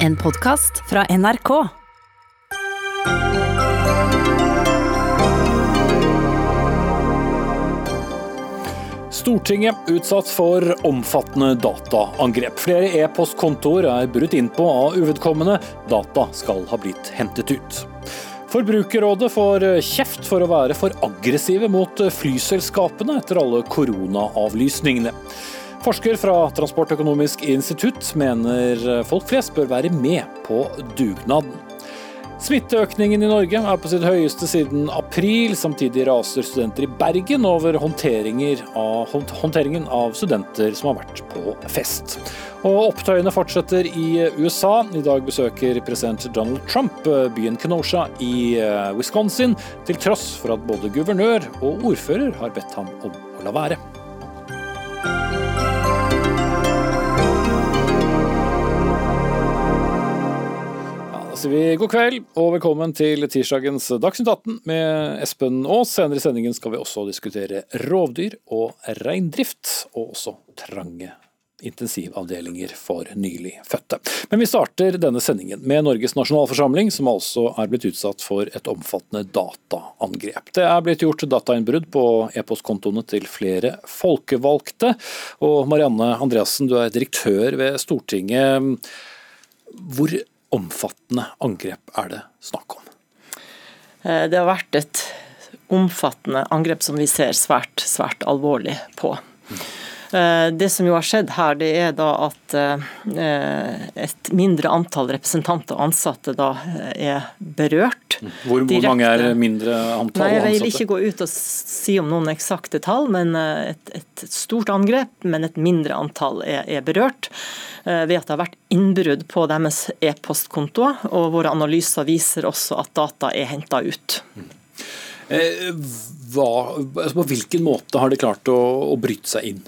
En podkast fra NRK. Stortinget utsatt for omfattende dataangrep. Flere e-postkontoer er brutt inn på av uvedkommende. Data skal ha blitt hentet ut. Forbrukerrådet får kjeft for å være for aggressive mot flyselskapene etter alle koronaavlysningene. Forsker fra Transportøkonomisk institutt mener folk flest bør være med på dugnaden. Smitteøkningen i Norge er på sitt høyeste siden april. Samtidig raser studenter i Bergen over av, håndteringen av studenter som har vært på fest. Og opptøyene fortsetter i USA. I dag besøker president Donald Trump byen Kenosha i eh, Wisconsin, til tross for at både guvernør og ordfører har bedt ham om å la være. Sier vi god kveld og velkommen til tirsdagens Dagsnytt 18 med Espen Aas. Senere i sendingen skal vi også diskutere rovdyr og reindrift, og også trange intensivavdelinger for nylig fødte. Men vi starter denne sendingen med Norges nasjonalforsamling, som altså er blitt utsatt for et omfattende dataangrep. Det er blitt gjort datainnbrudd på e-postkontoene til flere folkevalgte. Og Marianne Andreassen, du er direktør ved Stortinget. Hvor omfattende angrep er det snakk om? Eh, det har vært et omfattende angrep som vi ser svært, svært alvorlig på. Eh, det som jo har skjedd her, det er da at eh, et mindre antall representanter og ansatte da er berørt. Hvor, hvor mange er mindre antall Nei, jeg vil ansatte? ikke gå ut og si om noen eksakte tall, men et, et stort angrep, men et mindre antall er, er berørt ved at det har vært innbrudd på deres e-postkontoer, og våre analyser viser også at data er henta ut. Eh, hva, altså på hvilken måte har de klart å, å bryte seg inn?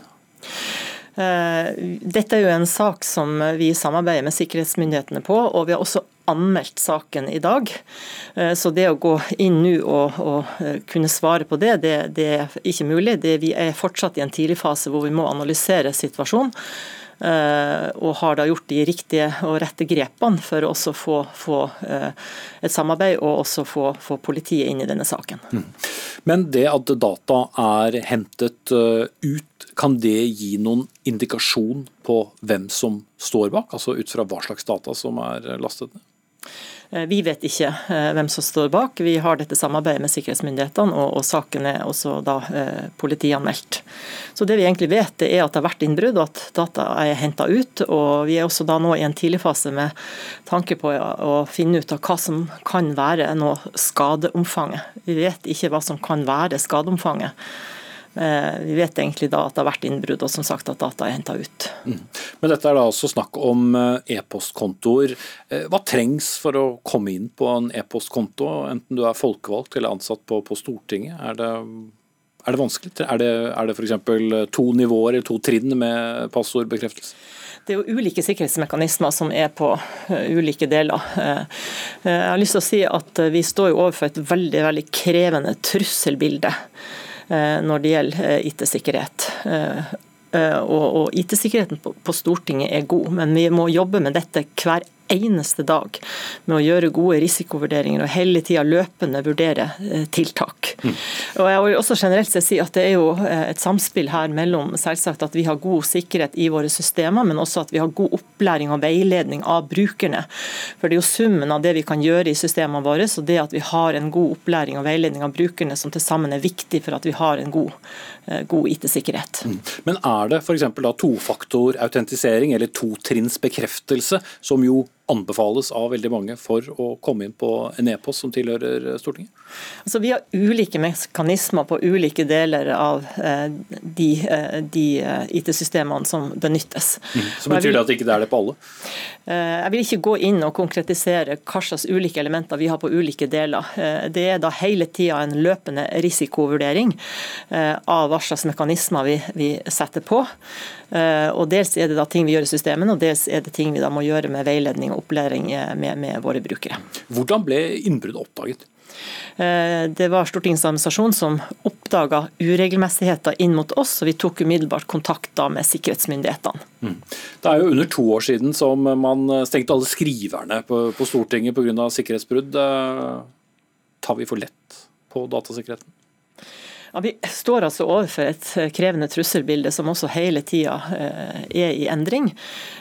Dette er jo en sak som vi samarbeider med sikkerhetsmyndighetene på, og vi har også anmeldt saken i dag. Så det å gå inn nå og, og kunne svare på det, det, det er ikke mulig. Det, vi er fortsatt i en tidlig fase hvor vi må analysere situasjonen. Og har da gjort de riktige og rette grepene for å også få, få et samarbeid og også få, få, politiet inn i denne saken. Mm. Men det at data er hentet ut, kan det gi noen indikasjon på hvem som står bak? Altså ut fra hva slags data som er lastet ned? Vi vet ikke hvem som står bak. Vi har dette samarbeidet med sikkerhetsmyndighetene, og, og saken er også da eh, politianmeldt. Så Det vi egentlig vet, det er at det har vært innbrudd, og at data er henta ut. og Vi er også da nå i en tidlig fase med tanke på å finne ut av hva som kan være nå skadeomfanget. Vi vet ikke hva som kan være skadeomfanget. Vi vet egentlig da at det har vært innbrudd, og som sagt at data er henta ut. Mm. Men dette er da også snakk om e-postkontoer. Hva trengs for å komme inn på en e-postkonto, enten du er folkevalgt eller ansatt på, på Stortinget? Er det, er det vanskelig? Er det, er det f.eks. to nivåer eller to trinn med passordbekreftelse? Det er jo ulike sikkerhetsmekanismer som er på ulike deler. Jeg har lyst til å si at vi står jo overfor et veldig, veldig krevende trusselbilde når det gjelder IT-sikkerhet. Og IT-sikkerheten på Stortinget er god, men vi må jobbe med dette hver eneste dag med å gjøre gode risikovurderinger og hele tida løpende vurdere tiltak. Mm. Og jeg vil også generelt si at Det er jo et samspill her mellom selvsagt at vi har god sikkerhet i våre systemer, men også at vi har god opplæring og veiledning av brukerne. For Det er jo summen av det vi kan gjøre i systemene våre, og det at vi har en god opplæring og veiledning av brukerne som til sammen er viktig for at vi har en god, god IT-sikkerhet. Mm. Men er det f.eks. tofaktorautentisering eller totrinnsbekreftelse, som jo anbefales av veldig mange for å komme inn på en e-post som tilhører Stortinget? Altså, vi har ulike mekanismer på ulike deler av de, de IT-systemene som benyttes. Mm. Så Betyr det at det ikke er det på alle? Jeg vil ikke gå inn og konkretisere hva slags ulike elementer vi har på ulike deler. Det er da hele tida en løpende risikovurdering av hva slags mekanismer vi, vi setter på. Og Dels er det da ting vi gjør i systemene, og dels er det ting vi da må gjøre med veiledning og opplæring med, med våre brukere. Hvordan ble innbruddet oppdaget? Det var Stortingets administrasjon som opp, oppdaga uregelmessigheter inn mot oss, og vi tok umiddelbart kontakt da med sikkerhetsmyndighetene. Mm. Det er jo under to år siden som man stengte alle skriverne på, på Stortinget pga. sikkerhetsbrudd. Tar vi for lett på datasikkerheten? Ja, Vi står altså overfor et eh, krevende trusselbilde som også hele tida eh, er i endring.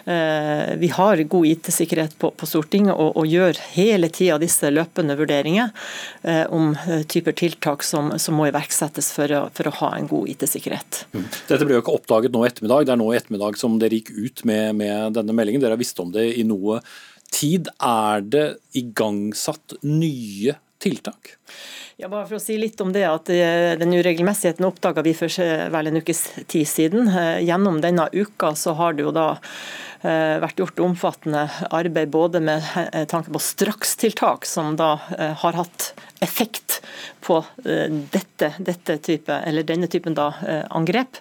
Eh, vi har god IT-sikkerhet på, Stortinget og, gjør hele tida disse løpende vurderinger om typer tiltak som, må iverksettes for å, ha en god IT-sikkerhet. Mm. Dette ble jo ikke oppdaget nå i ettermiddag, det er nå i ettermiddag som dere gikk ut med, med denne meldingen. Dere har visst om det i noe tid. Er det igangsatt nye tiltak? Ja, bare for å si litt om det, at eh, Den uregelmessigheten oppdaga vi for vel en ukes tid siden. Eh, gjennom denne uka så har det jo da eh, vært gjort omfattende arbeid både med tanke på strakstiltak, som da har hatt effekt på dette, dette type, denne typen da, angrep.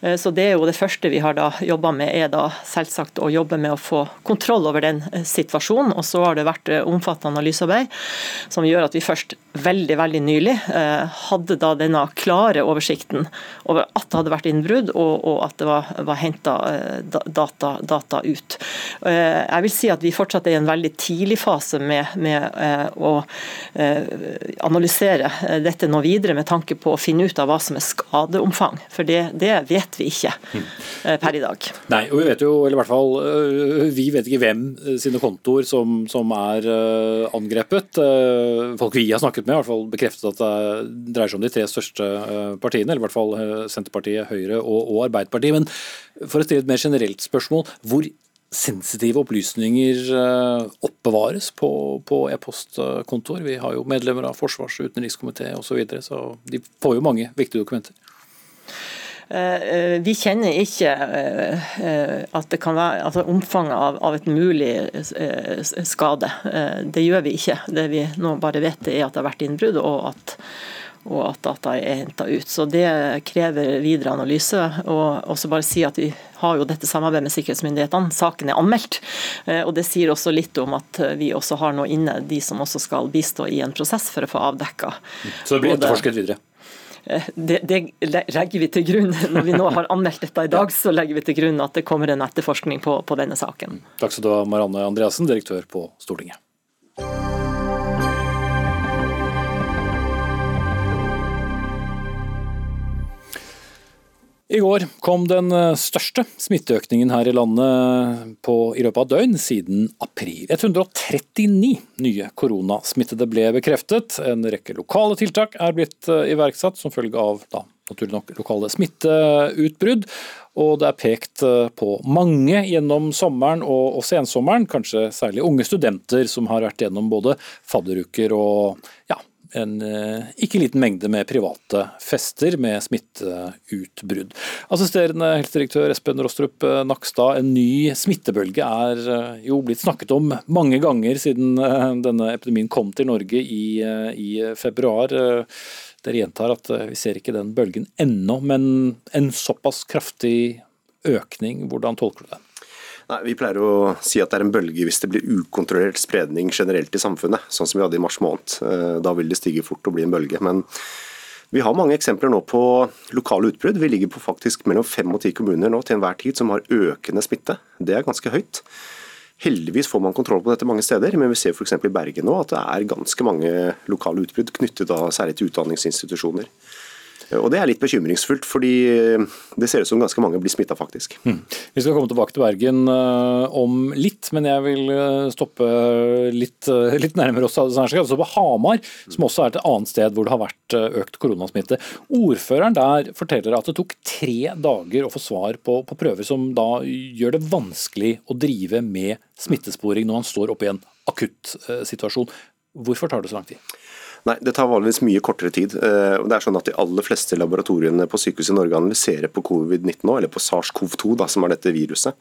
Eh, så Det er jo det første vi har da jobba med, er da selvsagt å jobbe med å få kontroll over den eh, situasjonen. Og så har det vært eh, omfattende analysearbeid som gjør at vi først veldig veldig nylig hadde da denne klare oversikten over at det hadde vært innbrudd og, og at det var, var henta data, data, ut. Jeg vil si at vi fortsatt er i en veldig tidlig fase med, med å analysere dette nå videre med tanke på å finne ut av hva som er skadeomfang. For det, det vet vi ikke eh, per i dag. Nei, og vi vet jo, eller i hvert fall eh, vi vet ikke hvem eh, sine kontoer som, som er angrepet. Folk vi har snakket med, i hvert fall bekreftet at det dreier seg om de tre største partiene, eller i hvert fall Senterpartiet, Høyre og, og Arbeiderpartiet. Men for å stille et mer generelt spørsmål, hvor sensitive opplysninger oppbevares på, på e-postkontor. Vi har jo medlemmer av forsvars- og utenrikskomité osv., så, videre, så de får jo mange viktige dokumenter. Eh, eh, vi kjenner ikke eh, at det kan være altså omfanget av, av, et mulig skade. Det gjør vi ikke. Det vi nå bare vet er at det har vært innbrudd, og at, og at data er henta ut. Så Det krever videre analyse. og også bare si at Vi har jo dette samarbeidet med sikkerhetsmyndighetene. Saken er anmeldt. og Det sier også litt om at vi også har nå inne de som også skal bistå i en prosess for å få avdekka. Så det blir etterforsket videre? Det, det, legger vi til grunn. Når vi nå har anmeldt dette i dag, så legger vi til grunn at det kommer en etterforskning på, på denne saken. Takk skal du ha, Marianne Andreassen, direktør på Stortinget. I går kom den eh, største smitteøkningen her i landet på, i løpet av døgn siden april. 139 nye koronasmittede ble bekreftet. En rekke lokale tiltak er blitt eh, iverksatt som følge av da, naturlig nok lokale smitteutbrudd. Og det er pekt eh, på mange gjennom sommeren og, og sensommeren, kanskje særlig unge studenter som har vært gjennom både fadderuker og ja, en eh, ikke liten mengde med private fester med smitteutbrudd. Assisterende helsedirektør Espen Rostrup eh, Nakstad, en ny smittebølge er eh, jo blitt snakket om mange ganger siden denne epidemien kom til Norge i, i februar. Dere gjentar at vi ser ikke den bølgen ennå, men en såpass kraftig økning, hvordan tolker du det? Nei, Vi pleier å si at det er en bølge hvis det blir ukontrollert spredning generelt i samfunnet, sånn som vi hadde i mars måned. Eh, da vil det stige fort og bli en bølge. Men vi har mange eksempler nå på lokale utbrudd. Vi ligger på faktisk mellom fem og ti kommuner nå til enhver tid som har økende smitte. Det er ganske høyt. Heldigvis får man kontroll på dette mange steder, men vi ser f.eks. i Bergen nå at det er ganske mange lokale utbrudd knyttet da særlig til utdanningsinstitusjoner. Og Det er litt bekymringsfullt, fordi det ser ut som ganske mange blir smitta, faktisk. Mm. Vi skal komme tilbake til Bergen uh, om litt, men jeg vil uh, stoppe litt, litt nærmere oss. Altså på Hamar, som også er et annet sted hvor det har vært økt koronasmitte. Ordføreren der forteller at det tok tre dager å få svar på, på prøver som da gjør det vanskelig å drive med smittesporing når han står oppe i en akutt situasjon. Hvorfor tar det så lang tid? Nei, Det tar vanligvis mye kortere tid. Eh, det er sånn at De aller fleste laboratoriene på sykehuset i Norge analyserer på covid-19 nå, eller på SARS-CoV-2, som er dette viruset.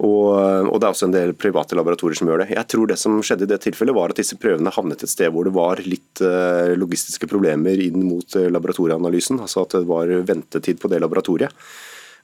Og, og, Det er også en del private laboratorier som gjør det. Jeg tror det som skjedde i det tilfellet var at disse prøvene havnet et sted hvor det var litt uh, logistiske problemer inn mot uh, laboratorieanalysen. altså At det var ventetid på det laboratoriet.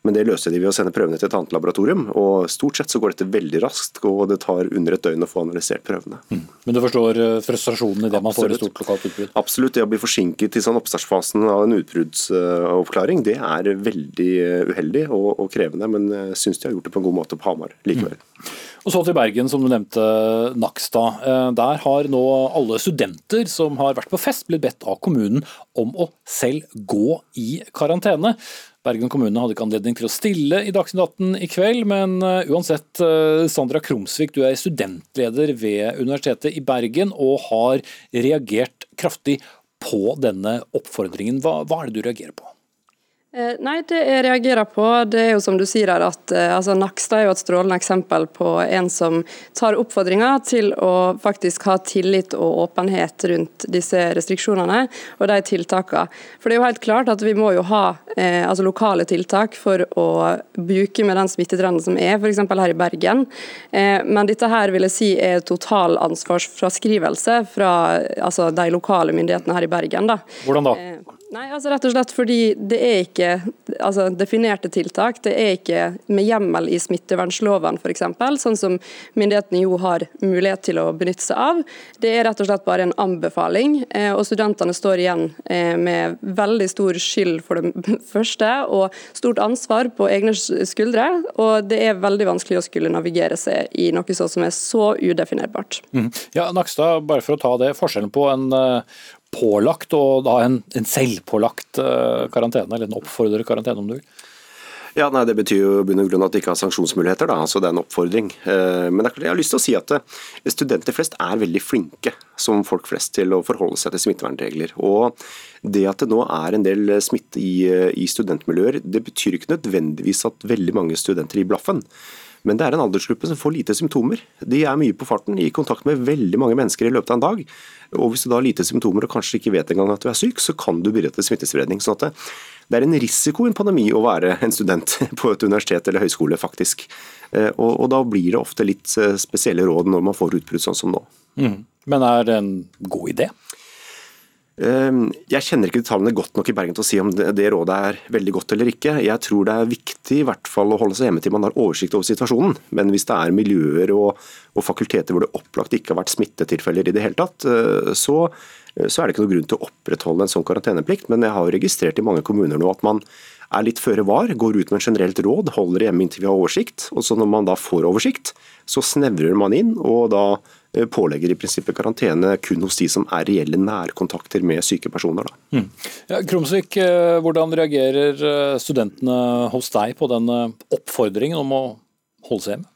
Men det løser de ved å sende prøvene til et annet laboratorium. og Stort sett så går dette veldig raskt, og det tar under et døgn å få analysert prøvene. Mm. Men du forstår eh, frustrasjonen i det man får i stort lokalt utbrudd? Absolutt. Det å bli forsinket i sånn oppstartsfasen av en utbruddsoppklaring, det er veldig uheldig og, og krevende. Men jeg syns de har gjort det på en god måte på Hamar likevel. Mm. Og så til Bergen, som du nevnte, Nakstad. Eh, der har nå alle studenter som har vært på fest, blitt bedt av kommunen om å selv gå i karantene. Bergen kommune hadde ikke anledning til å stille i Dagsnytt 18 i kveld, men eh, uansett, eh, Sandra Krumsvik, du er studentleder ved Universitetet i Bergen og har reagert kraftig på denne oppfordringen. Hva, hva er det du reagerer på? Eh, nei, det jeg reagerer på, det er jo som du sier her, at eh, altså, Nakstad er jo et strålende eksempel på en som tar oppfordringa til å faktisk ha tillit og åpenhet rundt disse restriksjonene og de tiltakene. For det er jo helt klart at vi må jo ha eh, altså, lokale tiltak for å bruke med den smittetrenden som er, f.eks. her i Bergen. Eh, men dette her vil jeg si er totalansvarsfraskrivelse fra altså, de lokale myndighetene her i Bergen. Da. Hvordan da? Eh, Nei, altså rett og slett fordi det er ikke altså definerte tiltak. Det er ikke med hjemmel i smittevernloven f.eks., sånn som myndighetene jo har mulighet til å benytte seg av. Det er rett og slett bare en anbefaling, eh, og studentene står igjen eh, med veldig stor skyld for det første, og stort ansvar på egne skuldre. Og det er veldig vanskelig å skulle navigere seg i noe sånt som er så udefinerbart. Mm. Ja, Nakstad, bare for å ta det, forskjellen på en uh, pålagt og da en, en selvpålagt uh, karantene, eller en oppfordret karantene om du vil? Ja, nei, Det betyr jo bunn grunn at de ikke har sanksjonsmuligheter. da, altså Det er en oppfordring. Uh, men jeg har lyst til å si at uh, studenter flest er veldig flinke som folk flest til å forholde seg til smittevernregler. Og Det at det nå er en del smitte i, i studentmiljøer, det betyr ikke nødvendigvis at veldig mange studenter gir blaffen. Men det er en aldersgruppe som får lite symptomer. De er mye på farten, i kontakt med veldig mange mennesker i løpet av en dag. Og Hvis du da har lite symptomer og kanskje ikke vet engang at du er syk, så kan du bidra til smittespredning. Så det, det er en risiko i en pandemi å være en student på et universitet eller høyskole, faktisk. Eh, og, og da blir det ofte litt eh, spesielle råd når man får utbrudd sånn som nå. Mm. Men er det en god idé? Ehm, jeg kjenner ikke detaljene godt nok i Bergen til å si om det rådet er veldig godt eller ikke. Jeg tror det er viktig i hvert fall å holde seg hjemme til man har oversikt over situasjonen. Men hvis det er miljøer og, og fakulteter hvor det opplagt ikke har vært smittetilfeller i det hele tatt, eh, så, så, er det ikke noen grunn til å opprettholde en sånn karanteneplikt. Men jeg har registrert i mange kommuner nå at man er litt føre var, går ut med en generelt råd, holder hjemme inntil vi har oversikt. og så Når man da får oversikt, så snevrer man inn og da Eh, pålegger i prinsippet karantene kun hos de som er reelle nærkontakter med syke personer. Mm. Ja, Krumsvik, eh, hvordan reagerer eh, studentene hos deg på den oppfordringen om å holde seg hjemme?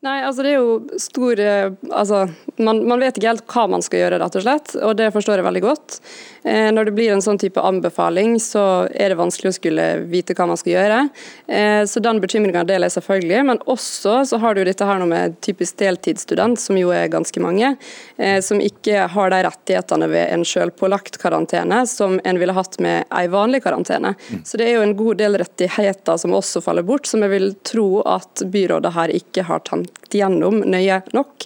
Nei, altså det er jo stor altså, man, man, vet ikke helt hva man skal gjøre, rett og slett, og det forstår jeg veldig godt. Eh, når det blir en sånn type anbefaling, så er det vanskelig å skulle vite hva man skal gjøre. Eh, så den bekymringa deler jeg selvfølgelig, men også så har du dette her med typisk deltidsstudent, som jo er ganske mange, eh, som ikke har de rettighetene ved en selvpålagt karantene som en ville hatt med ei vanlig karantene. Mm. Så det er jo en god del rettigheter som også faller bort, som jeg vil tro at byrådet her ikke har tatt gjennom nøye nok,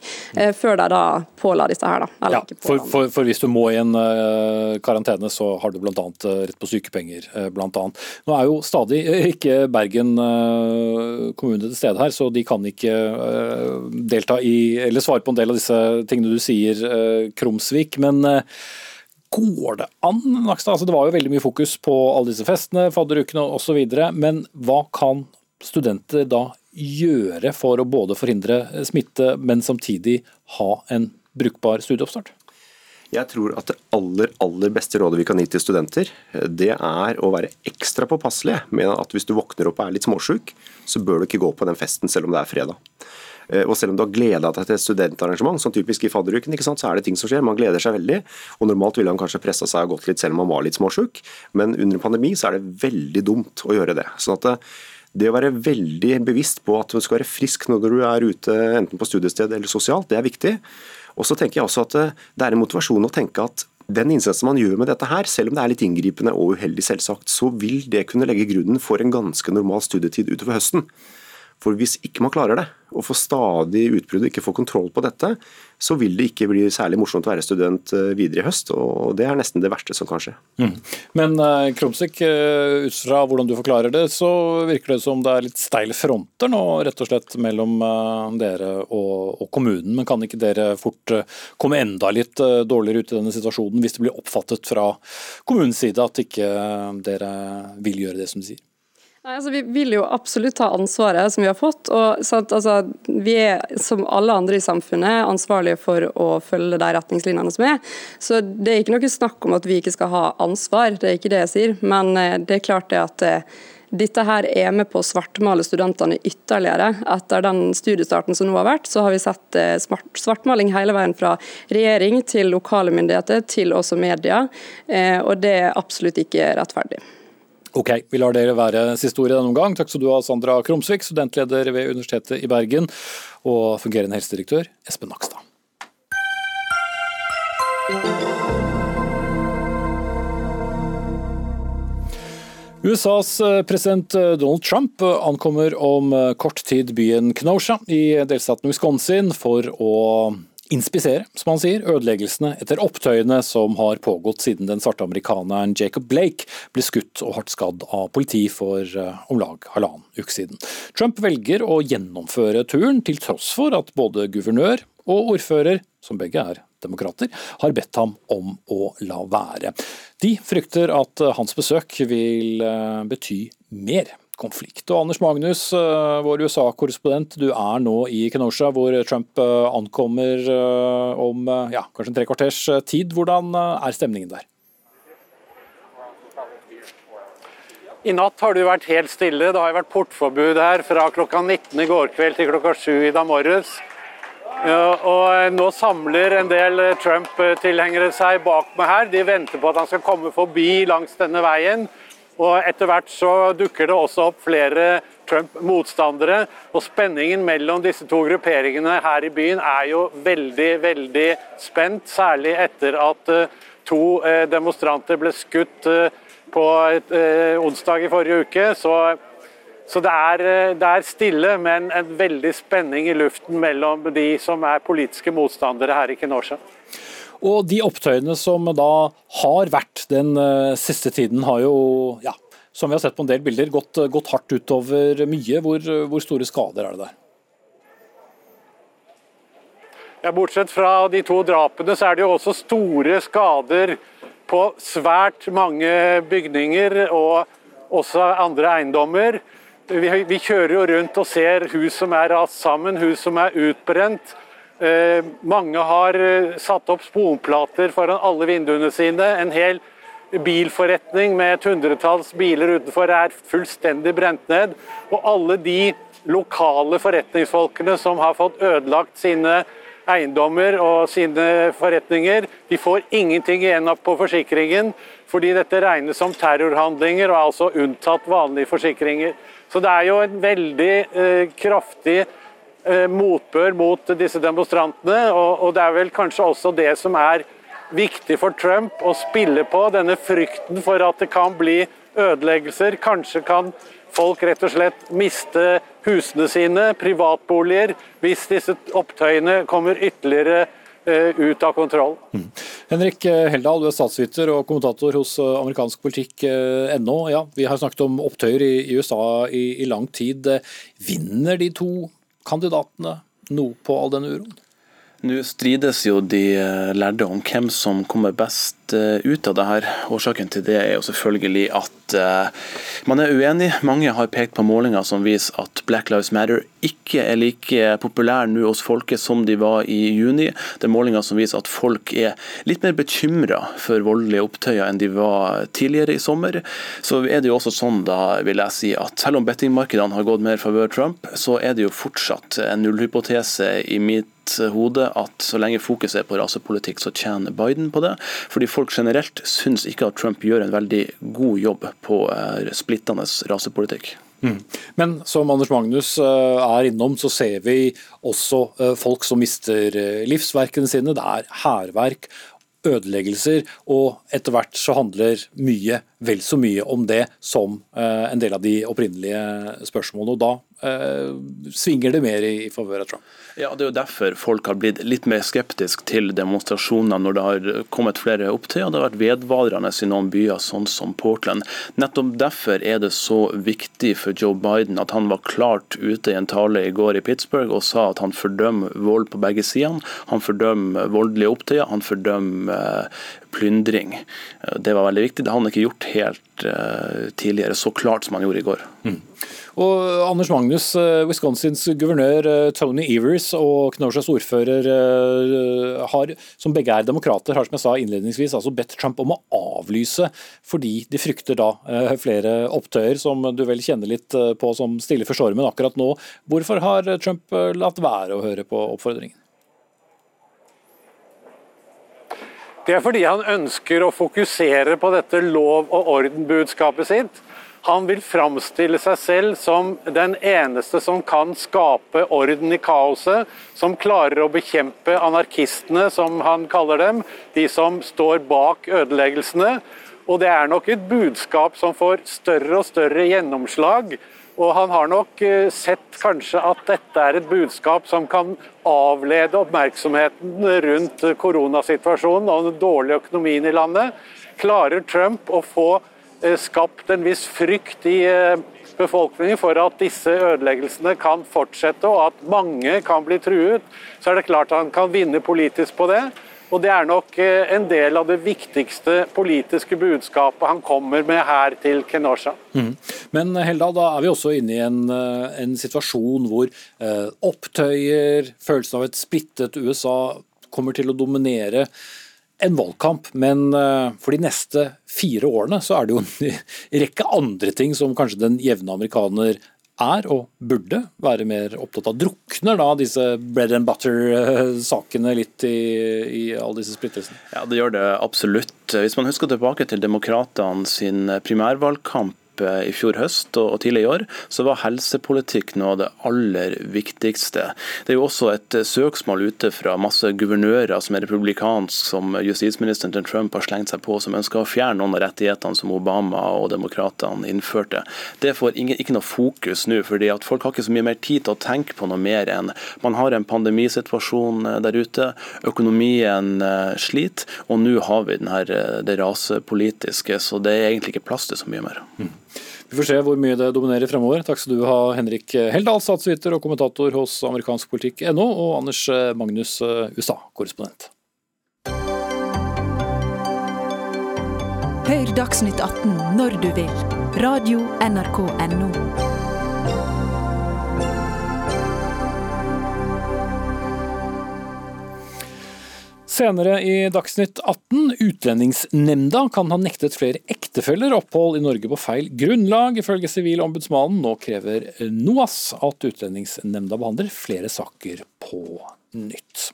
før de da påla disse her. Da. Ja, for, for, for, hvis du må i en uh, karantene, så har du bl.a. Uh, rett på sykepenger. Uh, blant annet. Nå er jo stadig ikke Bergen uh, kommune til stede her, så de kan ikke delta i, eller svare på en del av disse tingene du sier, Krumsvik. men Går det an, Nakstad? Altså, det var jo veldig mye fokus på alle disse festene, fadderukene osv. Men hva kan studenter da gjøre for å både forhindre smitte, men samtidig ha en brukbar studieoppstart? Jeg tror at det aller, aller beste rådet vi kan gi til studenter, det er å være ekstra påpasselige med at hvis du våkner opp og er litt småsjuk, så bør du ikke gå på den festen selv om det er fredag. Eh, og selv om du har gleda deg til et studentarrangement, som typisk i fadderuken, så er det ting som skjer. Man gleder seg veldig. Og normalt ville han kanskje pressa seg og gått litt selv om han var litt småsjuk, men under en pandemi så er det veldig dumt å gjøre det. Sånn at eh, det å være veldig bevisst på at du skal være frisk når du er ute, enten på studiested eller sosialt, det er viktig. Og så tenker jeg også at eh, Det er en motivasjon å tenke at den innsatsen man gjør med dette her, selv om det er litt inngripende og uheldig selvsagt, så vil det kunne legge grunnen for en ganske normal studietid utover høsten. For hvis ikke man klarer det, og får stadig utbrudd og ikke får kontroll på dette, så vil det ikke bli særlig morsomt å være student eh, videre i høst. og Det er nesten det verste som kan skje. Mm. Men uh, Krumsik, uh, ut fra hvordan du forklarer det, så virker det som det er litt steile fronter nå rett og slett mellom dere og, og, kommunen. Men kan ikke dere fort komme enda litt dårligere ut i denne situasjonen hvis det blir oppfattet fra kommunens side at ikke dere vil gjøre det som de sier? Nei, altså, vi vil jo absolutt ta ansvaret som vi har fått. og sant, altså, Vi er som alle andre i samfunnet ansvarlige for å følge de retningslinjene som er. Så Det er ikke noe snakk om at vi ikke skal ha ansvar, det er ikke det jeg sier. Men eh, det er klart det at eh, dette her er med på å svartmale studentene ytterligere. Etter den studiestarten som nå har vært, så har vi sett eh, svartmaling hele veien fra regjering til lokale myndigheter til også media. Og det er absolutt ikke rettferdig. Ok, vi lar dere være siste ord i denne omgang. Takk skal du ha, Sandra Krumsvik, studentleder ved Universitetet i Bergen, og fungerende helsedirektør Espen Nakstad. USAs eh, president eh, Donald Trump ankommer om eh, kort tid byen Kenosha i delstaten Wisconsin for å inspisere, som han sier, ødeleggelsene etter opptøyene som har pågått siden den svarte amerikaneren Jacob Blake ble skutt og hardt skadd av politi for uh, om lag halvannen uke siden. Trump velger å gjennomføre turen, til tross for at både guvernør og ordfører, som begge er demokrater, har bedt ham om å la være. De frykter at hans besøk vil uh, bety mer konflikt. Og Anders Magnus, eh, vår USA-korrespondent, du er nå i Kenosha, hvor Trump eh, ankommer eh, om ja, kanskje en tre kvarters tid. Hvordan er stemningen der? I natt har det vært helt stille. Det har vært portforbud her fra klokka 19 i går kveld til klokka 7 i dag morges. Og nå samler en del Trump-tilhengere seg bak meg her. De venter på at han skal komme forbi langs denne veien. Og etter hvert så dukker det også opp flere Trump-motstandere. Og spenningen mellom disse to grupperingene her i byen er jo veldig, veldig spent. Særlig etter at eh, to eh, demonstranter ble skutt eh, på onsdag i forrige uke. Så, så det, er, det er stille, men en veldig spenning i luften mellom de som er politiske motstandere her i Kenosha. Og de opptøyene som da har vært den uh, siste tiden, har jo, ja, som vi har sett på en del bilder, gått, gått hardt utover mye. Hvor, hvor, store skader er det der? Ja, Bortsett fra de to drapene, så er det jo også store skader på svært mange bygninger og også andre eiendommer. Vi, vi kjører jo rundt og ser hus som er rast sammen, hus som er utbrent. Eh, mange har eh, satt opp sponplater foran alle vinduene sine. En hel bilforretning med et hundretalls biler utenfor er fullstendig brent ned. Og alle de lokale forretningsfolkene som har fått ødelagt sine eiendommer og sine forretninger, de får ingenting igjen på forsikringen, fordi dette regnes som terrorhandlinger og er altså unntatt vanlige forsikringer. Så det er jo en veldig eh, kraftig motbør mot disse demonstrantene. Og, det er vel kanskje også det som er viktig for Trump å spille på. Denne frykten for at det kan bli ødeleggelser. Kanskje kan folk rett og slett miste husene sine, privatboliger, hvis disse opptøyene kommer ytterligere eh, ut av kontroll. Mm. Henrik eh, Heldal, du er statsviter og kommentator hos amerikansk politikk.no. Ja, vi har snakket om opptøyer i USA i lang tid. Vinner de to kandidatene nå på all denne uroen? Nå strides jo de eh, lærde om hvem som kommer best eh, ut av det her. Årsaken til det er jo selvfølgelig at uh, man er uenig. Mange har pekt på målinger som viser at Black Lives Matter ikke er like populær nå hos folket som de var i juni. Det er målinger som viser at folk er litt mer bekymra for voldelige opptøyer enn de var tidligere i sommer. Så er det jo også sånn da, vil jeg si, at selv om bettingmarkedene har gått mer favør Trump, så er det jo fortsatt en nullhypotese i mitt hode at så lenge fokuset er på rasepolitikk, så tjener Biden på det. Fordi folk generelt syns ikke at Trump gjør en veldig god jobb på eh, splittende rasepolitikk. Mm. Men som Anders Magnus eh, er innom, så ser vi også eh, folk som mister livsverkene sine. Det er hærverk, ødeleggelser, og etter hvert så handler mye, vel så mye om det som en del av de opprinnelige spørsmålene. Og da svinger det mer i favør av Trump. Ja, Det er jo derfor folk har blitt litt mer skeptisk til demonstrasjoner når det har kommet flere opptøyer. Det har vært vedvarende i noen byer, sånn som Portland. Nettopp derfor er det så viktig for Joe Biden at han var klart ute i en tale i går i Pittsburgh og sa at han fordømmer vold på begge sider. Han fordømmer voldelige opptøyer, han fordømmer eh, plyndring. Det var veldig viktig. Det hadde han ikke gjort helt uh, tidligere, så klart som han gjorde i går. Mm. Og Anders Magnus, eh, Wisconsins guvernør eh, Tony Evers og Knowshas ordfører, eh, har, som begge er demokrater, har som jeg sa innledningsvis altså bedt Trump om å avlyse, fordi de frykter da flere opptøyer, som du vel kjenner litt på som stille for stormen akkurat nå. Hvorfor har Trump latt være å høre på oppfordringen? Det er fordi han ønsker å fokusere på dette lov og orden-budskapet sitt. Han vil framstille seg selv som den eneste som kan skape orden i kaoset, som klarer å bekjempe anarkistene, som han kaller dem, de som står bak ødeleggelsene. Og det er nok et budskap som får større og større gjennomslag. Og han har nok eh, sett kanskje at dette er et budskap som kan avlede oppmerksomheten rundt koronasituasjonen og den dårlige økonomien i landet. Klarer Trump å få skapt en viss frykt i eh, befolkningen for at disse ødeleggelsene kan fortsette og at mange kan bli truet, så er det klart han kan vinne politisk på det. Og Det er nok eh, en del av det viktigste politiske budskapet han kommer med her til Kenosha. Mm. Men Heldal, da er vi også inne i en, en situasjon hvor eh, opptøyer, følelsen av et splittet USA kommer til å dominere en valgkamp, men eh, for de neste fire årene så er det jo en rekke andre ting som kanskje den jevne amerikaner er og burde være mer opptatt av. Drukner da disse bread and butter-sakene litt i, i alle disse splittelsene? Ja, det gjør det absolutt. Hvis man husker tilbake til demokratene sin primærvalgkamp i fjor høst og tidlig i år, så var helsepolitikk noe av det aller viktigste. Det er jo også et søksmål ute fra masse guvernører som er republikansk, som justisministeren til Trump har slengt seg på, som ønsker å fjerne noen av rettighetene som Obama og demokratene innførte. Det får ikke noe fokus nå, fordi at folk har ikke så mye mer tid til å tenke på noe mer enn man har en pandemisituasjon eh, der ute, økonomien eh, sliter, og nå har vi denne, eh, det rasepolitiske, så det er egentlig ikke plass til så mye mer. Mm. Vi får se hvor mye det dominerer fremover. Takk skal du ha, Henrik Heldal, statsviter og kommentator hos amerikanskpolitikk.no, og Anders Magnus, USA-korrespondent. Hør Dagsnytt 18 når du vil. Radio NRK Radio.nrk.no. Senere i Dagsnytt 18, Utlendingsnemnda kan ha nektet flere ektefeller opphold i Norge på feil grunnlag. Ifølge Sivilombudsmannen nå krever NOAS at Utlendingsnemnda behandler flere saker på nytt.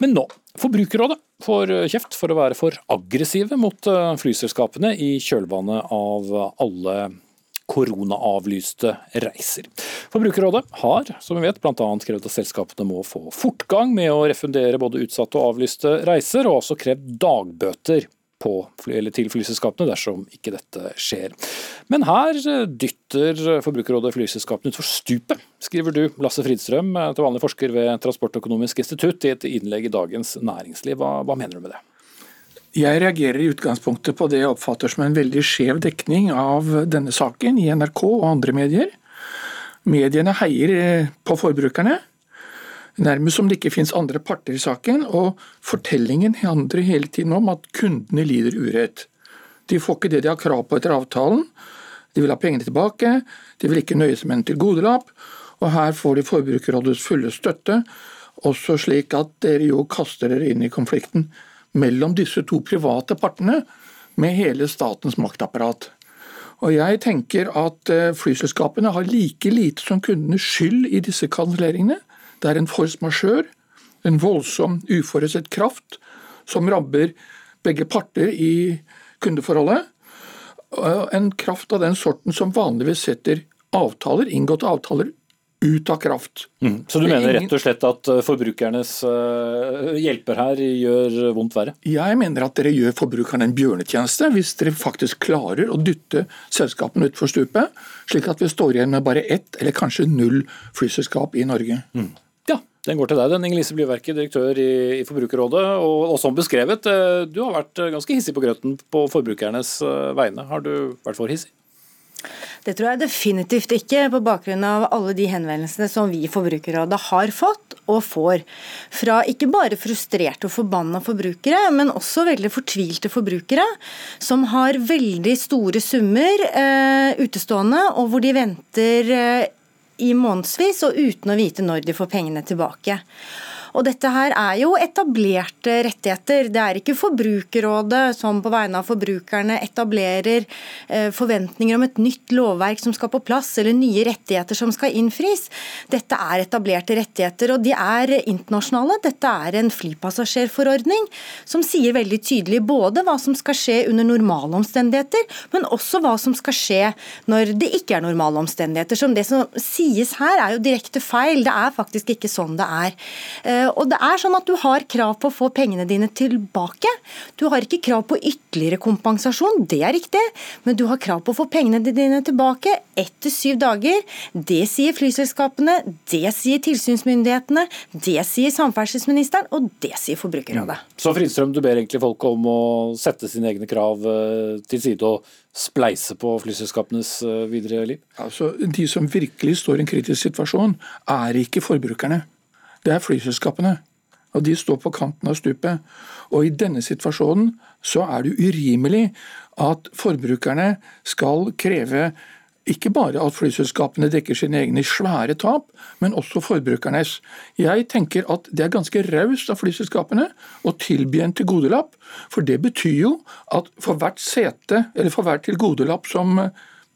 Men nå. Forbrukerrådet får kjeft for å være for aggressive mot flyselskapene i kjølvannet av alle koronaavlyste reiser. Forbrukerrådet har som vi vet, bl.a. krevd at selskapene må få fortgang med å refundere både utsatte og avlyste reiser, og også krevd dagbøter på, til flyselskapene dersom ikke dette skjer. Men her dytter Forbrukerrådet flyselskapene utfor stupet, skriver du, Lasse Fridstrøm, til vanlig forsker ved Transportøkonomisk institutt, i et innlegg i Dagens Næringsliv. Hva, hva mener du med det? Jeg reagerer i utgangspunktet på det jeg oppfatter som en veldig skjev dekning av denne saken i NRK og andre medier. Mediene heier eh, på forbrukerne, nærmest som det ikke finnes andre parter i saken. Og fortellingen handler hele tiden om at kundene lider urett. De får ikke det de har krav på etter avtalen. De vil ha pengene tilbake, de vil ikke nøye seg med en tilgodelapp. Og her får de Forbrukerrådets fulle støtte, også slik at dere jo kaster dere inn i konflikten mellom disse to private partene med hele statens maktapparat. Og Jeg tenker at eh, flyselskapene har like lite som kundene skyld i disse kanselleringene. Det er en force majeure, en voldsom uforutsett kraft, som rabber begge parter i kundeforholdet. En kraft av den sorten som vanligvis setter avtaler, inngåtte avtaler ut av kraft. Mm. Så du mener rett og slett at eh, forbrukernes uh, hjelper her gjør vondt verre? Jeg mener at dere gjør forbrukerne en bjørnetjeneste hvis dere faktisk klarer å dytte selskapene utfor stupet, slik at vi står igjen med bare ett eller kanskje null flyselskap i Norge. Mm. Ja, den går til deg, den. Inger Lise Blyverket, direktør i, i Forbrukerrådet. Og, og, som beskrevet, du har vært ganske hissig på grøten på forbrukernes vegne. Har du vært for hissig? Det tror jeg definitivt ikke, på bakgrunn av alle de henvendelsene som vi i Forbrukerrådet har fått og får. Fra ikke bare frustrerte og forbanna forbrukere, men også veldig fortvilte forbrukere. Som har veldig store summer eh, utestående, og hvor de venter eh, i månedsvis og uten å vite når de får pengene tilbake. Og dette her er jo etablerte rettigheter. Det er ikke Forbrukerrådet som på vegne av forbrukerne etablerer eh, forventninger om et nytt lovverk som skal på plass, eller nye rettigheter som skal innfris. Dette er etablerte rettigheter, og de er internasjonale. Dette er en flypassasjerforordning som sier veldig tydelig både hva som skal skje under normale omstendigheter, men også hva som skal skje når det ikke er normale omstendigheter. Som det som sies her er jo direkte feil. Det er faktisk ikke sånn det er. Eh, og det er sånn at Du har krav på å få pengene dine tilbake. Du har ikke krav på ytterligere kompensasjon, det er riktig, men du har krav på å få pengene dine tilbake etter syv dager. Det sier flyselskapene, det sier tilsynsmyndighetene, det sier samferdselsministeren, og det sier Forbrukerrådet. Mm. Så Fridstrøm, du ber egentlig folk om å sette sine egne krav eh, til side og spleise på flyselskapenes eh, videre liv? Altså, De som virkelig står i en kritisk situasjon, er ikke forbrukerne det er flyselskapene. Og de står på kanten av stupet. Og i denne situasjonen så er det urimelig at forbrukerne skal kreve ikke bare at flyselskapene dekker sine egne svære tap, men også forbrukernes. Jeg tenker at det er ganske raust av flyselskapene å tilby en tilgodelapp. For det betyr jo at for hvert sete, eller for hver tilgodelapp som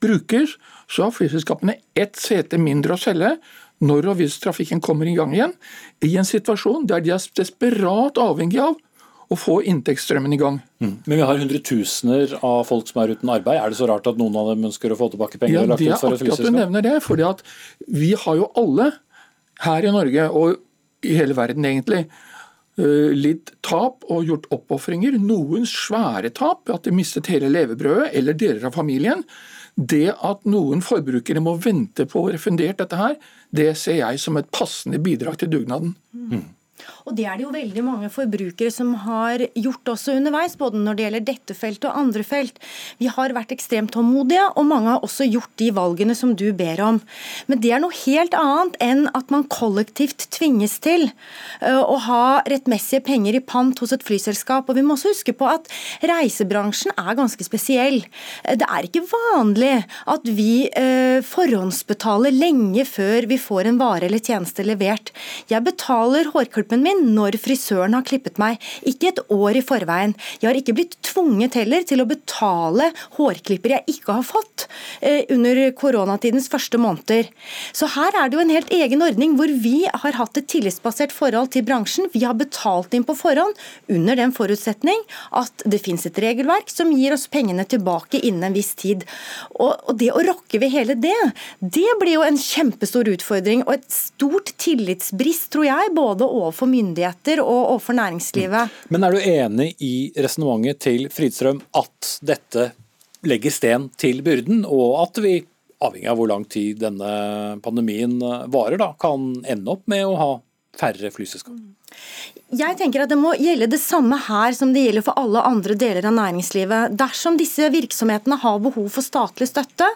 brukes, så har flyselskapene ett sete mindre å selge når og hvis trafikken kommer i gang igjen, i en situasjon der de er desperat avhengig av å få inntektsstrømmen i gang. Mm. Men vi har hundretusener av folk som er uten arbeid. Er det så rart at noen av dem ønsker å få tilbake penger? Ja, det er akkurat at du nevner det. fordi at vi har jo alle her i Norge, og i hele verden egentlig, litt tap og gjort oppofringer. Noen svære tap, at de mistet hele levebrødet eller deler av familien. Det at noen forbrukere må vente på å refundert dette her, det ser jeg som et passende bidrag til dugnaden. Mm. Og det er det jo veldig mange forbrukere som har gjort også underveis, både når det gjelder dette feltet og andre felt. Vi har vært ekstremt tålmodige, og mange har også gjort de valgene som du ber om. Men det er noe helt annet enn at man kollektivt tvinges til øh, å ha rettmessige penger i pant hos et flyselskap. Og vi må også huske på at reisebransjen er ganske spesiell. Det er ikke vanlig at vi øh, forhåndsbetaler lenge før vi får en vare eller tjeneste levert. Jeg betaler hårklippen min når frisøren har klippet meg, ikke et år i forveien. Jeg har ikke blitt tvunget heller til å betale hårklipper jeg ikke har fått eh, under koronatidens første måneder. Så her er det jo en helt egen ordning hvor vi har hatt et tillitsbasert forhold til bransjen. Vi har betalt inn på forhånd under den forutsetning at det finnes et regelverk som gir oss pengene tilbake innen en viss tid. Og, og det å rokke ved hele det, det blir jo en kjempestor utfordring og et stort tillitsbrist, tror jeg, både overfor myndighetene myndigheter og overfor næringslivet. Mm. Men er du enig i resonnementet til Fridstrøm at dette legger sten til byrden, og at vi, avhengig av hvor lang tid denne pandemien varer, da, kan ende opp med å ha færre flyselskap? Jeg tenker at Det må gjelde det samme her som det gjelder for alle andre deler av næringslivet. Dersom disse virksomhetene har behov for statlig støtte,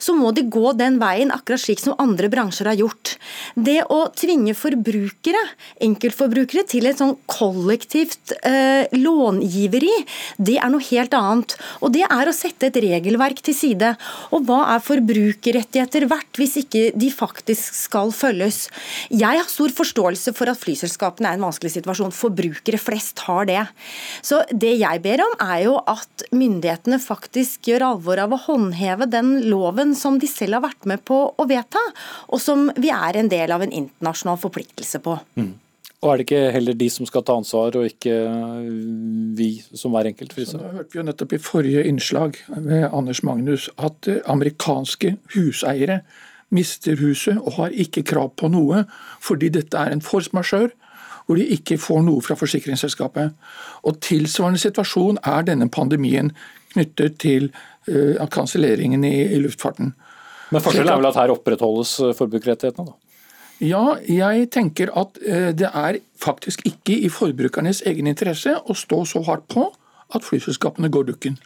så må de gå den veien, akkurat slik som andre bransjer har gjort. Det å tvinge forbrukere, enkeltforbrukere, til et sånn kollektivt eh, långiveri, det er noe helt annet. Og Det er å sette et regelverk til side. Og hva er forbrukerrettigheter verdt hvis ikke de faktisk skal følges? Jeg har stor forståelse for at flyselskapene er vanskelig situasjon. Forbrukere flest har det. Så det jeg ber om, er jo at myndighetene faktisk gjør alvor av å håndheve den loven som de selv har vært med på å vedta, og som vi er en del av en internasjonal forpliktelse på. Mm. Og Er det ikke heller de som skal ta ansvar, og ikke vi som hver enkelt Så Da hørte vi jo nettopp i forrige innslag med Anders Magnus at amerikanske huseiere mister huset og har ikke krav på noe fordi dette er en force majeure hvor de ikke får noe fra forsikringsselskapet. Og Tilsvarende situasjon er denne pandemien knyttet til uh, kanselleringen i, i, luftfarten. Men forskjellen er vel at her opprettholdes eh, forbrukerrettighetene? da? Ja, jeg tenker at uh, det er faktisk ikke i forbrukernes egen interesse å stå så hardt på at flyselskapene går dukken.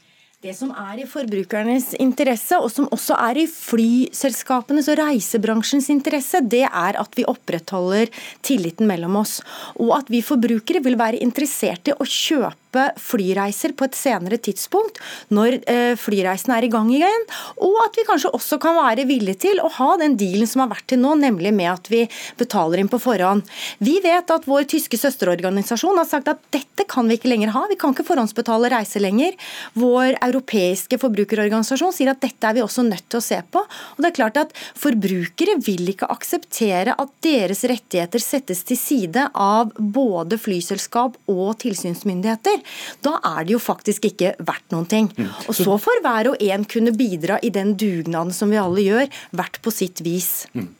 Det som er i forbrukernes interesse, og som også er i flyselskapenes og reisebransjens interesse, det er at vi opprettholder tilliten mellom oss. Og at vi forbrukere vil være interessert i å kjøpe flyreiser på et senere tidspunkt, når eh, flyreisen er i gang igjen. Og at vi kanskje også kan være villige til å ha den dealen som har vært til nå, nemlig med at vi betaler inn på forhånd. Vi vet at vår tyske søsterorganisasjon har sagt at dette kan vi ikke lenger ha. Vi kan ikke forhåndsbetale reiser lenger. Vår europeiske forbrukerorganisasjon sier at dette er vi også nødt til å se på. Og det er klart at Forbrukere vil ikke akseptere at deres rettigheter settes til side av både flyselskap og tilsynsmyndigheter. Da er det jo faktisk ikke verdt noen ting. Mm. Og så får hver og en kunne bidra i den dugnaden som vi alle gjør, hvert på sitt vis. Mm.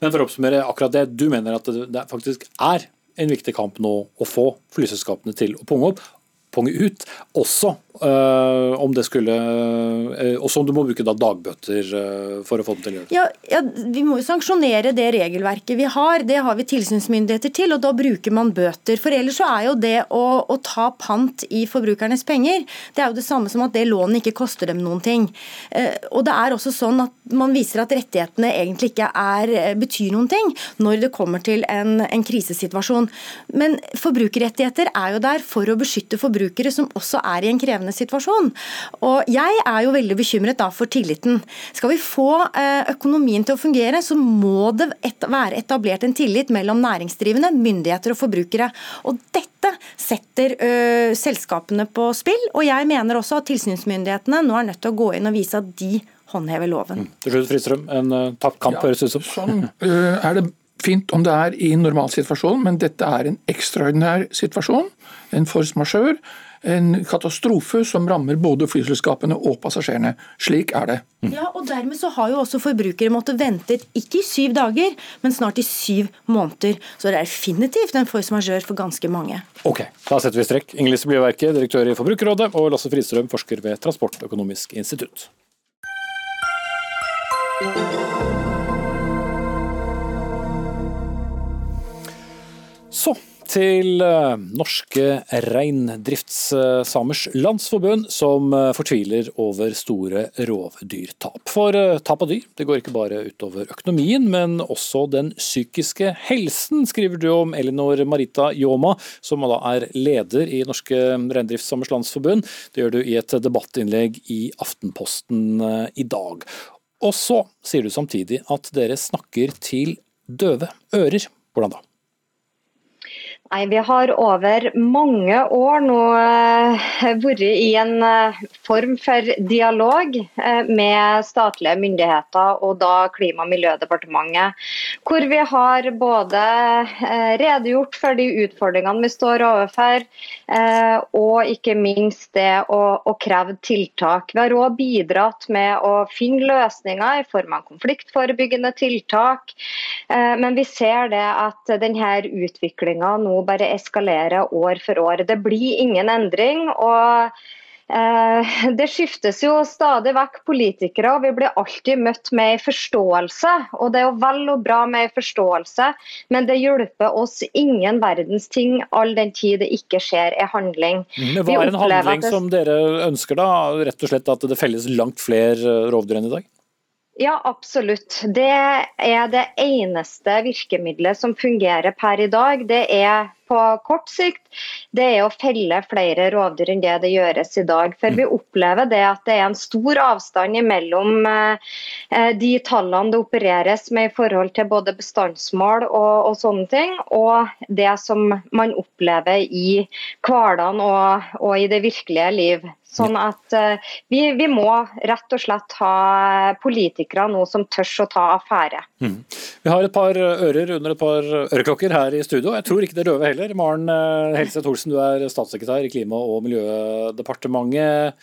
Men for å oppsummere akkurat det, du mener at det faktisk er en viktig kamp nå å få flyselskapene til å punge opp, punge ut, også Uh, om det skulle uh, Også om du må bruke da dagbøter uh, for å få dem til å gjøre. Ja, ja, Vi må jo sanksjonere det regelverket vi har. Det har vi tilsynsmyndigheter til, og da bruker man bøter. For ellers så er jo det å, å, ta pant i forbrukernes penger, det er jo det samme som at det lånet ikke koster dem noen ting. og det er også sånn at man viser at rettighetene egentlig ikke er, betyr noen ting når det kommer til en, en krisesituasjon. Men forbrukerrettigheter er jo der for å beskytte forbrukere som også er i en krevende krevende situasjon. Og Jeg er jo veldig bekymret da for tilliten. Skal vi få eh, økonomien til å fungere, så må det være etablert en tillit mellom næringsdrivende, myndigheter og forbrukere. Og Dette setter ø, selskapene på spill, og jeg mener også at tilsynsmyndighetene nå er nødt til å gå inn og vise at de håndhever loven. Mm. Til slutt, Fristrøm, en uh, tapt kamp, ja, høres ut som. Sånn uh, er det fint om det er i en normalsituasjon, men dette er en ekstraordinær situasjon. En force majeure en katastrofe som rammer både flyselskapene og passasjerene. Slik er det. Mm. Ja, og Dermed så har jo også forbrukere måttet vente ikke i syv dager, men snart i syv måneder. Så det er definitivt en force majeure for ganske mange. Ok, da setter vi strekk. Inger Lise Blieverke, direktør i Forbrukerrådet, og Lasse Fristrøm, forsker ved Transportøkonomisk institutt. Så til eh, Norske reindriftssamers landsforbund, som eh, fortviler over store rovdyrtap. For eh, tap av dyr det går ikke bare utover økonomien, men også den psykiske helsen, skriver du om Elinor Marita Ljåma, som da er leder i Norske reindriftssamers landsforbund. Det gjør du i et debattinnlegg i Aftenposten i dag. Og så sier du samtidig at dere snakker til døve ører. Hvordan da? Nei, Vi har over mange år nå uh, vært i en uh, form for dialog uh, med statlige myndigheter, og da Klima- og miljødepartementet. Hvor vi har både redegjort for de utfordringene vi står overfor, og ikke minst det å, å kreve tiltak. Vi har òg bidratt med å finne løsninger i form av konfliktforebyggende tiltak. Men vi ser det at denne utviklinga nå bare eskalerer år for år. Det blir ingen endring. og eh, det skiftes jo stadig vekk politikere, og vi blir alltid møtt med forståelse. Og Det er jo vel og bra med forståelse, men det hjelper oss ingen verdens ting all den tid det ikke skjer en handling. Men Hva er en handling som dere ønsker, da? Rett og slett At det felles langt flere rovdyr enn i dag? Ja, absolutt. Det er det eneste virkemidlet som fungerer per i dag. Det er på kort sikt, det er å felle flere rovdyr enn det det gjøres i dag. For vi opplever det at det er en stor avstand mellom eh, de tallene det opereres med i forhold til både bestandsmål og, og sånne ting, og det som man opplever i hverdagen og, og i det virkelige liv. Sånn at uh, vi, vi, må rett og slett ha politikere nå som tør å ta affære. Mm. Vi har et par ører under et par øreklokker her i studio. Jeg tror ikke det er døve heller. Maren eh, Helseth Olsen, du er statssekretær i Klima- og miljødepartementet.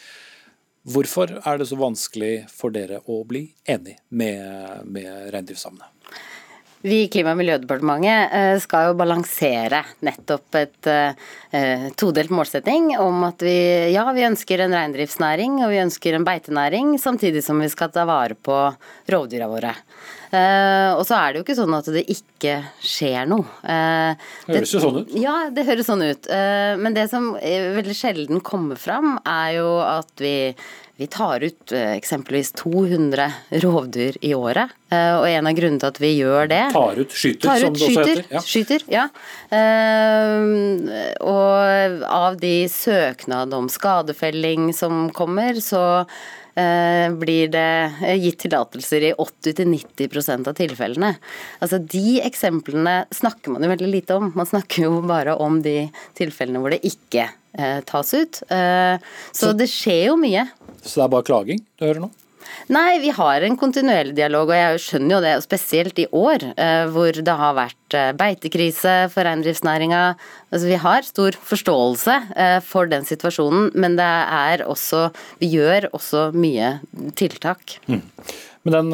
Hvorfor er det så vanskelig for dere å bli enig med, med reindriftssamene? Vi i Klima- og miljødepartementet eh, skal jo balansere nettopp et eh, todelt målsetting om at vi ja, vi ønsker en reindriftsnæring og vi ønsker en beitenæring, samtidig som vi skal ta vare på rovdyra våre. Uh, og så er det jo ikke sånn at det ikke skjer noe. Uh, det høres jo sånn ut. Ja, det høres sånn ut. Uh, men det som veldig sjelden kommer fram, er jo at vi vi tar ut eksempelvis 200 rovdyr i året, og en av grunnene til at vi gjør det Tar ut, skyter, tar ut, som det også skyter, heter. Ja. Skyter, ja. Og av de søknad om skadefelling som kommer, så blir det gitt tillatelser i 80-90% av tilfellene. Altså De eksemplene snakker man jo veldig lite om. Man snakker jo bare om de tilfellene hvor det ikke tas ut. Så det skjer jo mye. Så det er bare klaging du hører nå? Nei, vi har en kontinuerlig dialog, og jeg skjønner jo det, spesielt i år hvor det har vært beitekrise for reindriftsnæringa. Altså, vi har stor forståelse for den situasjonen, men det er også Vi gjør også mye tiltak. Mm. Men den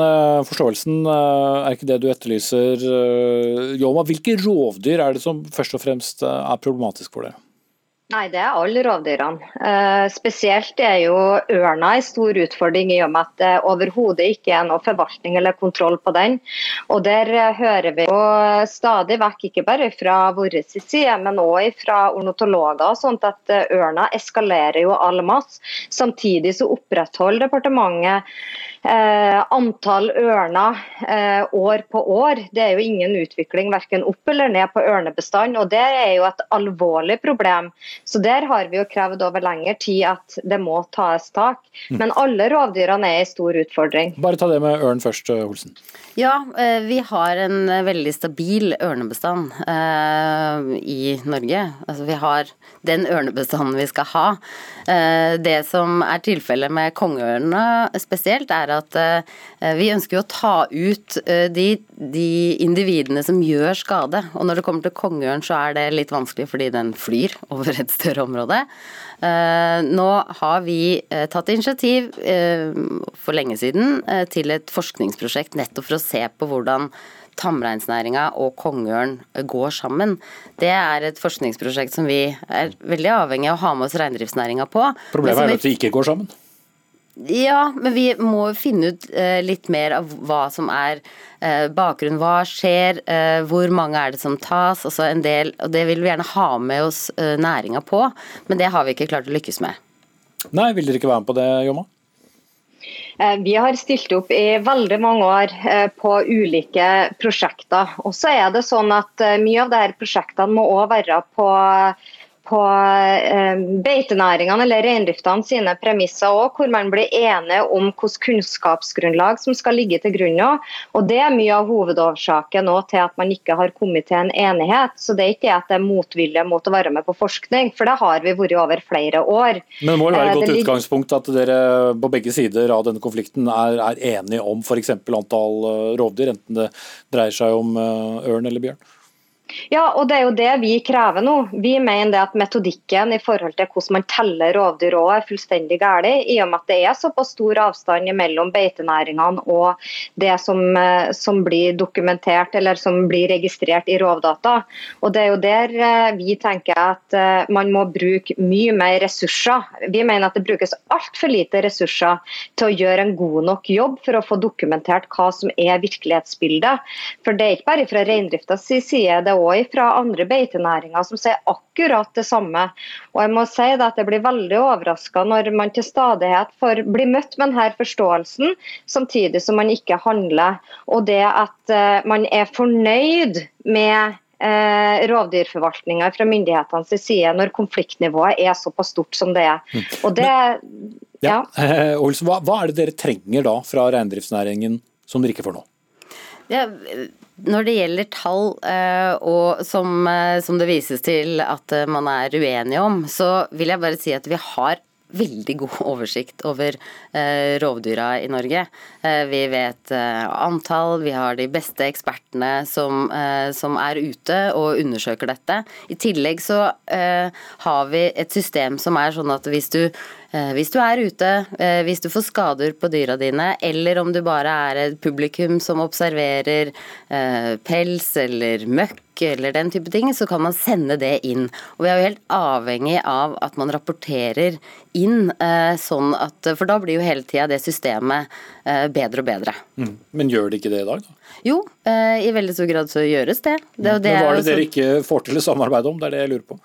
forståelsen er ikke det du etterlyser, Joma. Hvilke rovdyr er det som først og fremst er problematisk for dere? Nei, det er alle rovdyrene. Eh, spesielt er jo ørna en stor utfordring i og med at det overhodet ikke er noe forvaltning eller kontroll på den. Og Der hører vi jo stadig vekk, ikke bare fra vår side, men òg fra ornitologer, sånn at ørna eskalerer jo all masse. Samtidig så opprettholder departementet Eh, antall ørner eh, år på år. Det er jo ingen utvikling verken opp eller ned på ørnebestand, og det er jo et alvorlig problem. Så Der har vi jo krevd over lengre tid at det må tas tak. Mm. Men alle rovdyrene er en stor utfordring. Bare ta det med ørn først, Olsen. Ja, vi har en veldig stabil ørnebestand eh, i Norge. Altså vi har den ørnebestanden vi skal ha. Eh, det som er tilfellet med kongeørnene spesielt, er at eh, vi ønsker å ta ut de, de, individene som gjør skade. Og når det kommer til kongeørn så er det litt vanskelig fordi den flyr over et større område. Nå har vi tatt initiativ for lenge siden til et forskningsprosjekt nettopp for å se på hvordan tamreinsnæringa og kongeørn går sammen. Det er et forskningsprosjekt som vi er veldig avhengig av å ha med oss reindriftsnæringa på. Problemet er at de ikke går sammen? Ja, men vi må finne ut litt mer av hva som er bakgrunnen. Hva skjer, hvor mange er det som tas? Altså en del, og Det vil vi gjerne ha med oss næringa på, men det har vi ikke klart å lykkes med. Nei, vil dere ikke være med på det, Jomma? Vi har stilt opp i veldig mange år på ulike prosjekter. Og så er det sånn at Mye av disse prosjektene må også være på, på beitenæringene eller reindriftene sine premisser òg, hvor man blir enige om hvilket kunnskapsgrunnlag som skal ligge til grunn. Og Det er mye av hovedårsaken til at man ikke har kommet til en enighet. Så Det er ikke at det er motvilje mot å være med på forskning, for det har vi vært over flere år. Men det må jo være et godt Det utgangspunkt at dere på begge sider av denne konflikten er, er enige om f.eks. antall rovdyr, enten det dreier seg om ørn eller bjørn? Ja, og det er jo det vi krever nå. Vi mener det at metodikken i forhold til hvordan man teller rovdyr òg er fullstendig galt, i og med at det er såpass stor avstand mellom beitenæringene og det som, som, blir dokumentert eller som blir registrert i rovdata. Og Det er jo der vi tenker at man må bruke mye mer ressurser. Vi mener at det brukes altfor lite ressurser til å gjøre en god nok jobb for å få dokumentert hva som er virkelighetsbildet. For det er ikke bare fra reindriftas side. det er òg fra andre beitenæringer som sier akkurat det samme. Og jeg må si at jeg blir veldig overraska når man til stadighet får bli møtt med denne forståelsen, samtidig som man ikke handler. Og det at man er fornøyd med eh, rovdyrforvaltninga fra myndighetenes side når konfliktnivået er såpass stort som det er. Og det, ja. ja. Olsen, hva, hva er det dere trenger da fra reindriftsnæringen som dere ikke får nå? Ja, når det gjelder tall, og som, som, det vises til at man er uenige om, så vil jeg bare si at vi har veldig god oversikt over eh, rovdyra i Norge. Eh, vi vet eh, antall, vi har de beste ekspertene som, som, er ute og undersøker dette. I tillegg så har vi et system som er sånn at hvis du Eh, hvis du er ute, eh, hvis du får skader på dyra dine, eller om du bare er et publikum som observerer eh, pels eller møkk eller den type ting, så kan man sende det inn. Og vi er jo helt avhengig av at man rapporterer inn, sånn at For da blir jo hele tida det systemet bedre og bedre. Mm. Men gjør det ikke det i dag, da? Jo, i veldig stor grad så gjøres det. det, det Men hva er det dere ikke får til å samarbeide om? Det er det jeg lurer på.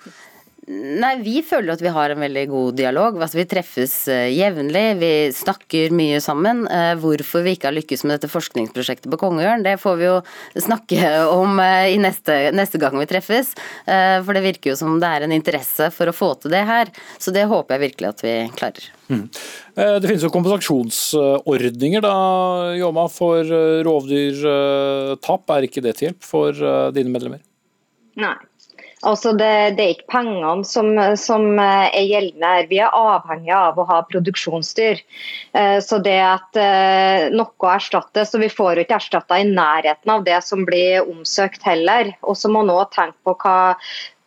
Nei, vi føler at vi har en veldig god dialog. Altså, vi treffes uh, jevnlig, vi snakker mye sammen. Uh, hvorfor vi ikke har lykkes med dette forskningsprosjektet på kongeørn, det får vi jo snakke om uh, i neste, neste, gang vi treffes. for det virker jo som det er en interesse for å få til det her. Så det håper jeg virkelig at vi klarer. Mm. Det finnes jo kompensasjonsordninger da, Jåma, for rovdyrtap. Er ikke det til hjelp for dine medlemmer? Nei, Altså det, det, er ikke pengene som, som, eh, er gjeldende her. Vi er avhengig av å ha produksjonsdyr. Eh, så det at eh, noe erstattes, og vi får ikke erstatta i nærheten av det som blir omsøkt heller. Og så må man òg tenke på hva,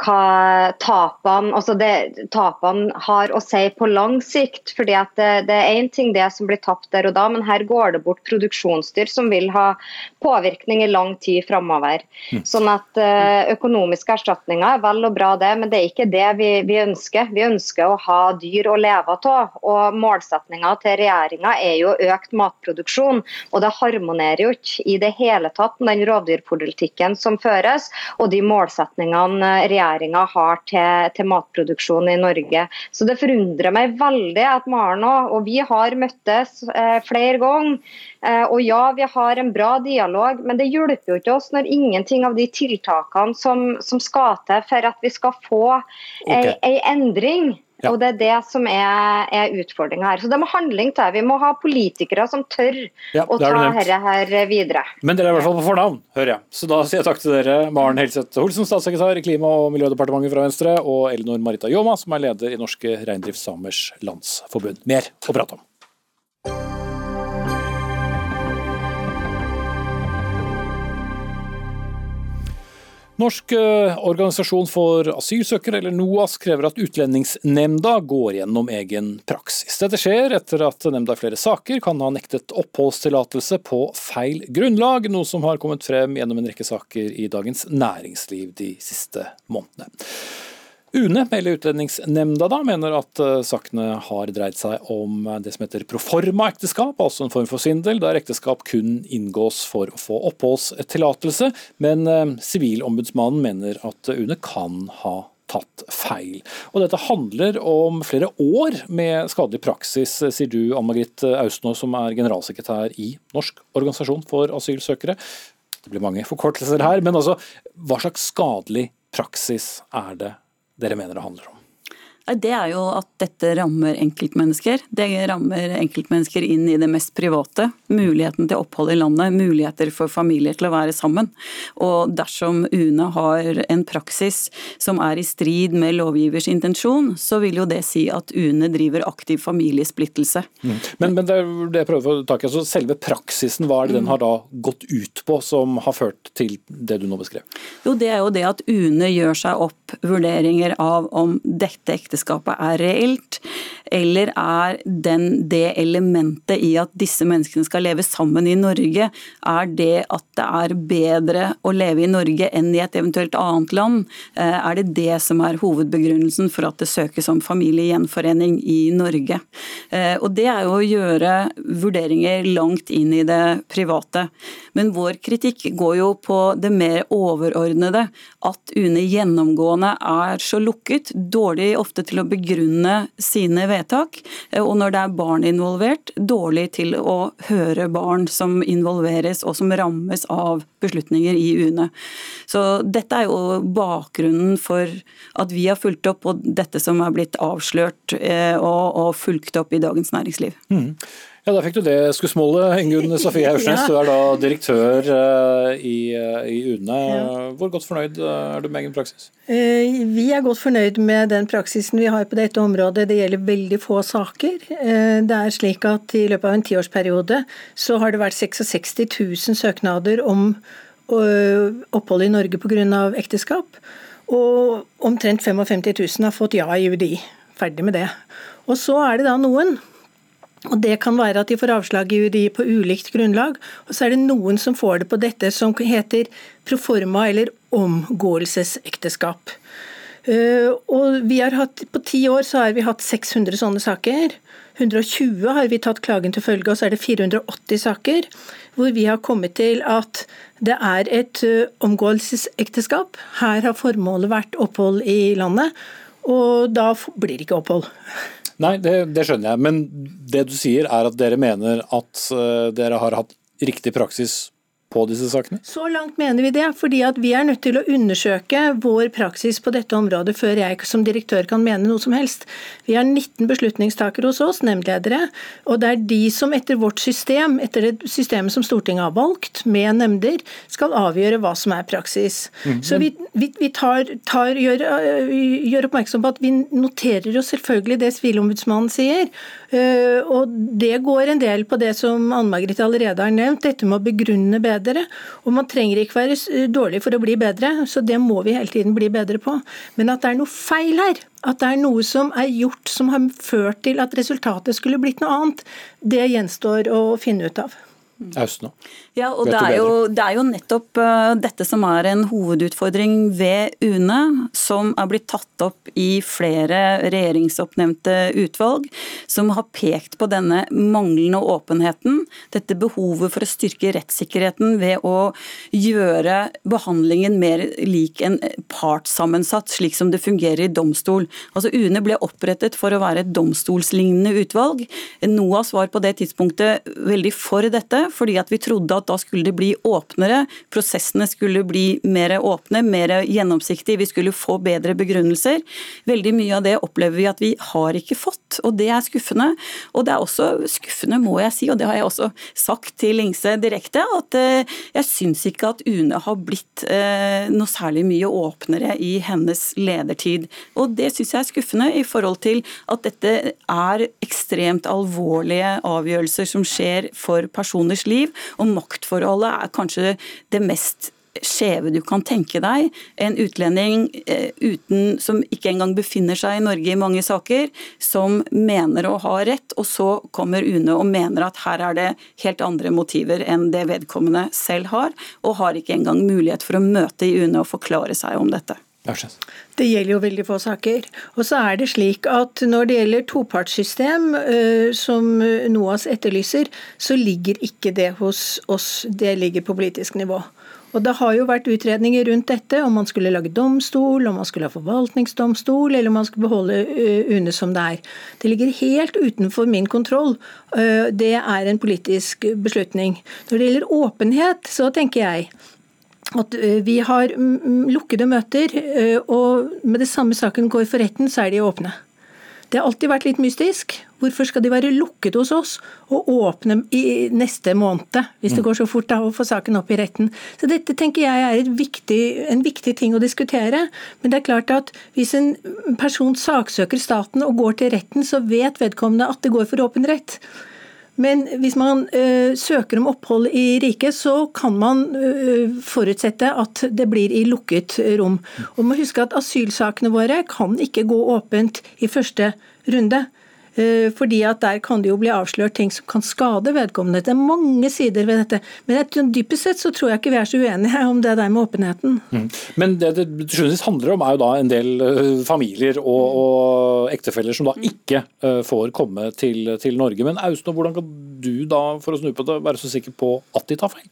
hva tapene, altså det, tapene har å si på lang sikt. fordi at Det, det er én ting det som blir tapt der og da, men her går det bort produksjonsdyr som vil ha påvirkning i lang tid framover. Mm. Sånn at eh, Økonomiske erstatninger er vel og bra, det, men det er ikke det vi, vi ønsker. Vi ønsker å ha dyr å leve av. og Målsettinga til regjeringa er jo økt matproduksjon. og Det harmonerer jo ikke i det hele tatt med den rovdyrpolitikken som føres, og de målsetningene regjeringa regjeringa har til, til, matproduksjon i Norge. Så Det forundrer meg veldig at Maren og vi har møttes eh, flere ganger. Eh, og ja, vi har en bra dialog, men det hjelper jo ikke oss når ingenting av de tiltakene som, som skal til for at vi skal få okay. ei, endring, ja. Og Det er det som er, er utfordringa her. Så Det må handling til. Vi må ha politikere som tør ja, å ta dette her videre. Men dere er i hvert fall på fornavn, hører jeg. Så da sier jeg takk til dere, Maren Helseth Holsen, statssekretær i Klima- og miljødepartementet fra Venstre, og Elinor Marita Jåma, som er leder i Norske Reindriftssamers Landsforbund. Mer å prate om. Norsk eh, organisasjon for asylsøkere, eller NOAS, krever at Utlendingsnemnda går gjennom egen praksis. Dette skjer etter at nemnda i flere saker kan ha nektet oppholdstillatelse på feil grunnlag, noe som har kommet frem gjennom en rekke saker i Dagens Næringsliv de siste månedene. UNE, eller Utlendingsnemnda, da, mener at eh, sakene har dreid seg om det som heter proforma-ekteskap, altså en form for svindel, der ekteskap kun inngås for å få oppholdstillatelse. Men eh, Sivilombudsmannen mener at UNE kan ha tatt feil. Og Dette handler om flere år med skadelig praksis, sier du Ann Margrit Austnå, som er generalsekretær i Norsk organisasjon for asylsøkere. Det blir mange forkortelser her, men altså, hva slags skadelig praksis er det dere mener det handler om? Det er jo at dette rammer enkeltmennesker. Det rammer enkeltmennesker inn i det mest private. Muligheten til opphold i landet, muligheter for familier til å være sammen. Og dersom UNE har en praksis som er i strid med lovgivers intensjon, så vil jo det si at UNE driver aktiv familiesplittelse. Mm. Men, men, det det prøver å få tak i. Altså, selve praksisen, hva er det den har da gått ut på som har ført til det du nå beskrev? Jo, det er jo det at UNE gjør seg opp vurderinger av om dette ekteskapet ekteskapet er reelt, eller er den, det elementet i at disse menneskene skal leve sammen i Norge, er det at det er bedre å leve i Norge enn i et eventuelt annet land? Eh, er det det som er hovedbegrunnelsen for at det søkes om familiegjenforening i Norge? Eh, og det er jo å gjøre vurderinger langt inn i det private. Men vår kritikk går jo på det mer overordnede, at UNE gjennomgående er så lukket, dårlig ofte til å begrunne sine vedtak. Eh, og når det er barn involvert, dårlig til å høre barn som involveres og som rammes av beslutninger i UNE. Så dette er jo bakgrunnen for at vi har fulgt opp, og dette som er blitt avslørt eh, og, og fulgt opp i Dagens Næringsliv. Mm. Ja, Da fikk du det skussmålet. Ingunn Sofie Aursnes, ja. du er da direktør eh, i, eh, i UNE. Ja. Hvor godt fornøyd eh, er du med egen praksis? Vi er godt fornøyd med den praksisen vi har på dette området. Det gjelder veldig få saker. Det er slik at I løpet av en tiårsperiode så har det vært 66 000 søknader om opphold i Norge pga. ekteskap. Og omtrent 55 000 har fått ja i UDI Ferdig med det. Og så er det da noen og Det kan være at de får avslag i UDI på ulikt grunnlag. Og så er det noen som får det på dette som heter proforma eller omgåelsesekteskap. Eh, og vi har hatt, På ti år så har vi hatt 600 sånne saker. 120 har vi tatt klagen til følge, og så er det 480 saker hvor vi har kommet til at det er et eh, omgåelsesekteskap. Her har formålet vært opphold i landet, og da blir det ikke opphold. Nei, det, det, skjønner jeg. Men det du sier er at dere mener at uh, dere har hatt riktig praksis på disse sakene? Så langt mener vi det, fordi at vi er nødt til å undersøke vår praksis på dette området før jeg som direktør kan mene noe som helst. Vi har 19 beslutningstakere hos oss, nemndledere, og det er de som etter vårt system, etter det systemet som Stortinget har valgt, med nemnder, skal avgjøre hva som er praksis. Mm. Så vi, vi, vi tar, tar, gjør, gjør, oppmerksom på at vi noterer jo selvfølgelig det Sivilombudsmannen sier, og Det går en del på det som Anne Margrethe allerede har nevnt, dette med å begrunne bedre. Og Man trenger ikke være eh, dårlig for å bli bedre, så det må vi hele tiden bli bedre på. Men at det er noe feil her, at det er noe som er gjort som har ført til at resultatet skulle blitt noe annet, det gjenstår å finne ut av. Austno. Ja, og det er, jo, det er, jo, nettopp uh, dette som er en hovedutfordring ved UNE, som er blitt tatt opp i flere regjeringsoppnevnte utvalg, som har pekt på denne manglende åpenheten, dette behovet for å styrke rettssikkerheten ved å gjøre behandlingen mer lik en partssammensatt, slik som det fungerer i domstol. Altså UNE ble opprettet for å være et domstolslignende utvalg. NOAS var på det tidspunktet veldig for dette fordi at vi trodde at da skulle det bli åpnere, prosessene skulle bli mer åpne, mer gjennomsiktige, vi skulle få bedre begrunnelser. Veldig mye av det opplever vi at vi har ikke fått, og det er skuffende. Og det er også skuffende, må jeg si, og det har jeg også sagt til Lingse direkte, at eh, jeg syns ikke at UNE har blitt eh, noe særlig mye åpnere i hennes ledertid. Og det syns jeg er skuffende i forhold til at dette er ekstremt alvorlige avgjørelser som skjer for personers liv. Og maktforholdet er kanskje det mest skjeve du kan tenke deg. En utlending eh, uten, som ikke engang befinner seg i Norge i mange saker, som mener å ha rett, og så kommer UNE og mener at her er det helt andre motiver enn det vedkommende selv har, og har ikke engang mulighet for å møte i UNE og forklare seg om dette. Det gjelder jo veldig få saker. Og så er det slik at når det gjelder topartssystem, eh, som NOAS etterlyser, så ligger ikke det hos oss. Det ligger på politisk nivå. Og Det har jo vært utredninger rundt dette, om man skulle lage domstol, om man skulle ha forvaltningsdomstol, eller om man skulle beholde eh, UNE som det er. Det ligger helt utenfor min kontroll. Eh, det er en politisk beslutning. Når det gjelder åpenhet, så tenker jeg at eh, vi har lukkede møter, eh, og med det samme saken går for retten, så er de åpne. Det har alltid vært litt mystisk. Hvorfor skal de være lukket hos oss og åpne i neste måned, hvis det mm. går så fort da, å få saken opp i retten? Så Dette tenker jeg er viktig, en viktig ting å diskutere. Men det er klart at hvis en person saksøker staten og går til retten, så vet vedkommende at det går for åpen rett. Men hvis man uh, søker om opphold i riket, så kan man uh, forutsette at det blir i lukket rom. Og må huske at Asylsakene våre kan ikke gå åpent i første runde. Eh, fordi at der kan det jo bli avslørt ting som kan skade vedkommende. Det er mange sider ved dette. Men dypest sett så tror jeg ikke vi er så uenige om det der med åpenheten. Mm. Men det det til handler om er jo da en del uh, familier og, og, ektefeller som da ikke uh, får komme til, til Norge. Men Austen, hvordan kan du da, for å snu på det, være så sikker på at de tar feil?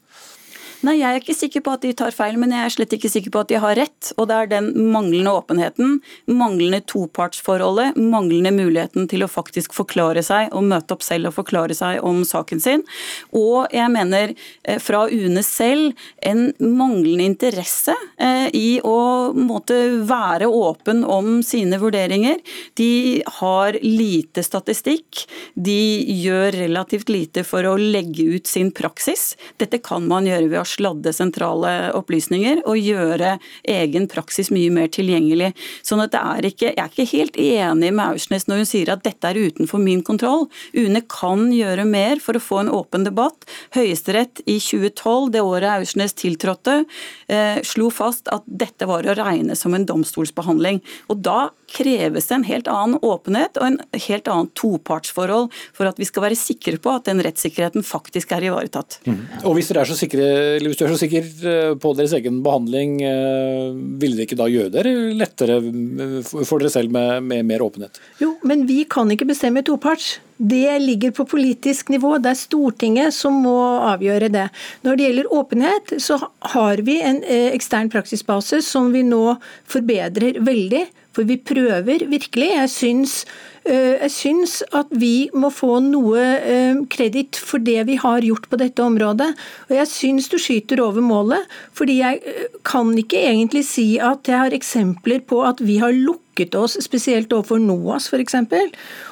Nei, jeg er ikke sikker på at de tar feil, men jeg er slett ikke sikker på at de har rett. Og det er den manglende åpenheten, manglende topartsforholdet, manglende muligheten til å faktisk forklare seg og møte opp selv og forklare seg om saken sin. Og jeg mener eh, fra UNE selv en manglende interesse eh, i å måtte være åpen om sine vurderinger. De har lite statistikk. De gjør relativt lite for å legge ut sin praksis. Dette kan man gjøre ved å sladde sentrale opplysninger og gjøre egen praksis mye mer tilgjengelig. Sånn at det er ikke, Jeg er ikke helt enig med Aursnes når hun sier at dette er utenfor min kontroll. UNE kan gjøre mer for å få en åpen debatt. Høyesterett i 2012, det året Aursnes tiltrådte, eh, slo fast at dette var å regne som en domstolsbehandling. Og Da kreves det en helt annen åpenhet og en helt annen topartsforhold for at vi skal være sikre på at den rettssikkerheten faktisk er ivaretatt. Mm. Og hvis dere er så sikre, eller hvis du er så sikker eh, på deres egen behandling, eh, ville det ikke da gjøre dere lettere eh, for dere selv med, med mer åpenhet? Jo, men vi kan ikke bestemme toparts. Det ligger på politisk nivå. Det er Stortinget som må avgjøre det. Når det gjelder åpenhet, så har vi en ekstern praksisbase som vi nå forbedrer veldig. For vi prøver virkelig. Jeg syns, eh, jeg syns at vi må få noe eh, kreditt for det vi har gjort på dette området. Og jeg syns du skyter over målet, fordi jeg eh, kan ikke egentlig si at jeg har eksempler på at vi har lukket oss, spesielt overfor NOAS f.eks.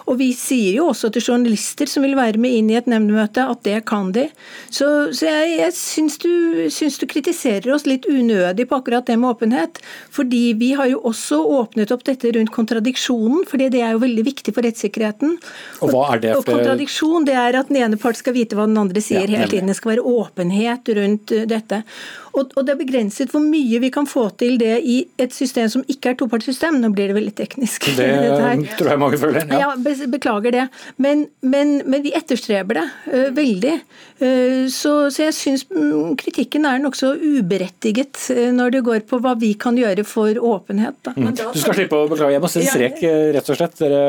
Og vi sier jo også til journalister som vil være med inn i et nemndmøte, at det kan de. Så, så jeg, jeg syns, du, syns, du, kritiserer oss litt unødig på akkurat det med åpenhet. Fordi vi har jo også åpnet opp dette rundt kontradiksjonen, fordi det er jo veldig viktig for rettssikkerheten. Og hva er det? For... Og kontradiksjon det er at den ene part skal vite hva den andre sier ja, hele tiden. Det skal være åpenhet rundt uh, dette. Og, og, det er begrenset hvor mye vi kan få til det i et system som ikke er topartssystem. Nå blir det veldig teknisk. Det tror jeg mange føler. Ja, ja Beklager det. Men, men, men vi etterstreber det uh, veldig. Uh, så, så, jeg syns mm, kritikken er nokså uberettiget når det går på hva vi kan gjøre for åpenhet. Mm. Du skal slippe å beklage. Jeg må sette strek, rett og slett. Dere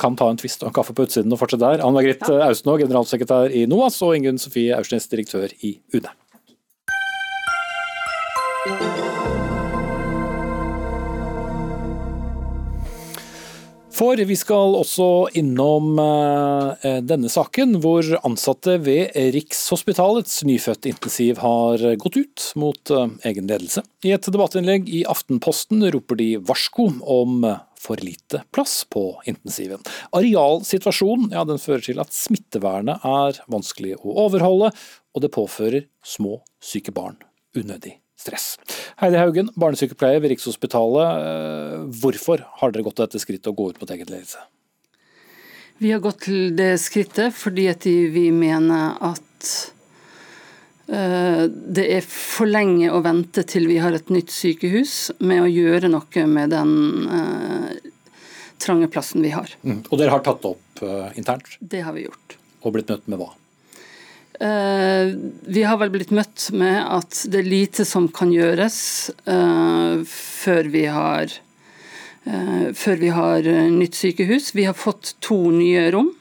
kan ta en tvist og en kaffe på utsiden og fortsette der. Ann Margrethe ja. Austenaa, generalsekretær i NOAS, og Ingunn Sofie Aursnes, direktør i UNE. For vi skal også innom eh, denne saken, hvor ansatte ved Rikshospitalets nyfødtintensiv har gått ut mot eh, egen ledelse. I et debattinnlegg i Aftenposten roper de varsko om for lite plass på intensiven. Arealsituasjonen ja, fører til at smittevernet er vanskelig å overholde, og det påfører små syke barn unødig stress. Heidi Haugen, barnesykepleier ved Rikshospitalet. Eh, hvorfor har dere gått til dette skrittet å gå ut mot egen ledelse? Vi har gått til det skrittet fordi vi mener at eh, det er for lenge å vente til vi har et nytt sykehus med å gjøre noe med den uh, trange plassen vi har. Mm. Og dere har tatt det opp internt? Det har vi gjort. Og blitt møtt med hva? Uh, vi har vel blitt møtt med at det er lite som kan gjøres uh, før vi har uh, før vi har nytt sykehus. Vi har fått to nye rom.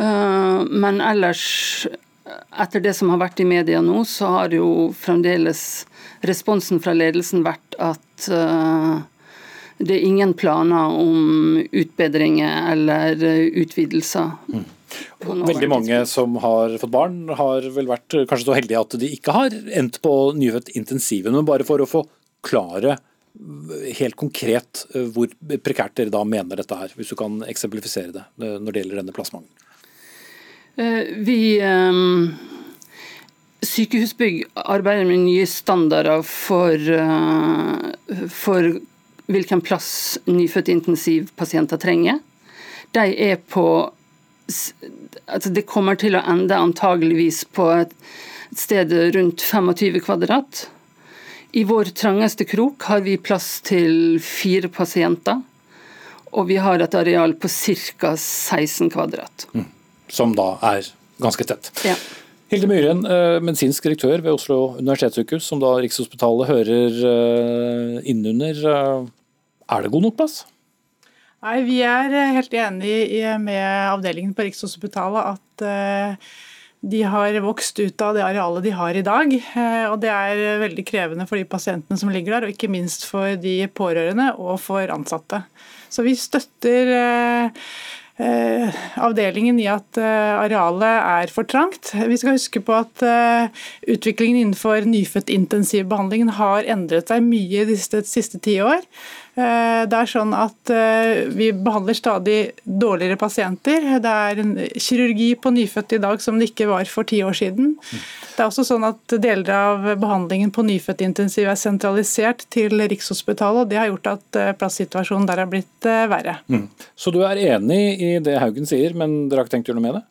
men ellers, etter det som har vært i media nå, så har jo fremdeles responsen fra ledelsen vært at det er ingen planer om utbedringer eller utvidelser. Mm. Veldig mange som har fått barn, har vel vært kanskje så heldige at de ikke har endt på nyfødt-intensiven. Men bare for å forklare helt konkret eh, hvor prekært dere da mener dette er, hvis du kan eksemplifisere det eh, når det gjelder denne plassmangelen. Eh, vi Sykehusbygg arbeider med nye standarder for, for hvilken plass nyfødtintensivpasienter trenger. De er på altså Det kommer til å ende antageligvis på et, sted rundt 25 kvadrat. I vår trangeste krok har vi plass til fire pasienter. Og vi har et areal på ca. 16 kvadrat. Mm. Som da er ganske tett. Ja. Hilde Myhren, eh, medisinsk direktør ved Oslo universitetssykehus, som da Rikshospitalet hører eh, innunder. Eh, er det god nok plass? Nei, Vi er eh, helt enig med avdelingen på Rikshospitalet at eh, de har vokst ut av det arealet de har i dag. Eh, og Det er veldig krevende for de pasientene som ligger der, og ikke minst for de pårørende og for ansatte. Så vi støtter avdelingen i at arealet er for trangt. Vi skal huske på at utviklingen innenfor nyfødt intensivbehandlingen har endret seg mye de siste ti år. Eh, det er sånn at eh, Vi behandler stadig dårligere pasienter. Det er en kirurgi på nyfødte i dag som det ikke var for ti år siden. Det er også sånn at Deler av behandlingen på nyfødtintensiv er sentralisert til Rikshospitalet. og Det har gjort at eh, plasssituasjonen der har blitt verre. Mm. Så du er enig i det Haugen sier, men dere har ikke tenkt å gjøre noe med det?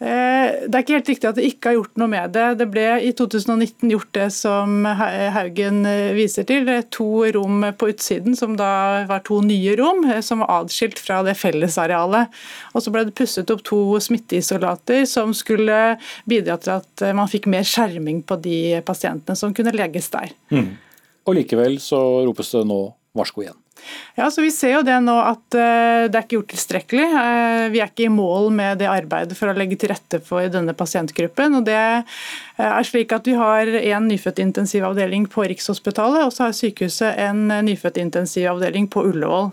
Eh, det er ikke helt riktig at det ikke har gjort noe med det. Det ble i 2019 gjort det som Haugen eh, viser til. To rom på utsiden, som da var to nye rom, eh, som var adskilt fra det fellesarealet. Og så ble det pusset opp to smitteisolater som skulle bidra til at man fikk mer skjerming på de pasientene som kunne legges der. Mm. Og likevel så ropes det nå varsko igjen. Ja, så Vi ser jo det nå at uh, det er ikke gjort tilstrekkelig. Uh, vi er ikke i mål med det arbeidet for å legge til rette for denne pasientgruppen. og det uh, er slik at Vi har en nyfødtintensivavdeling på Rikshospitalet, og så har sykehuset en nyfødtintensivavdeling på Ullevål.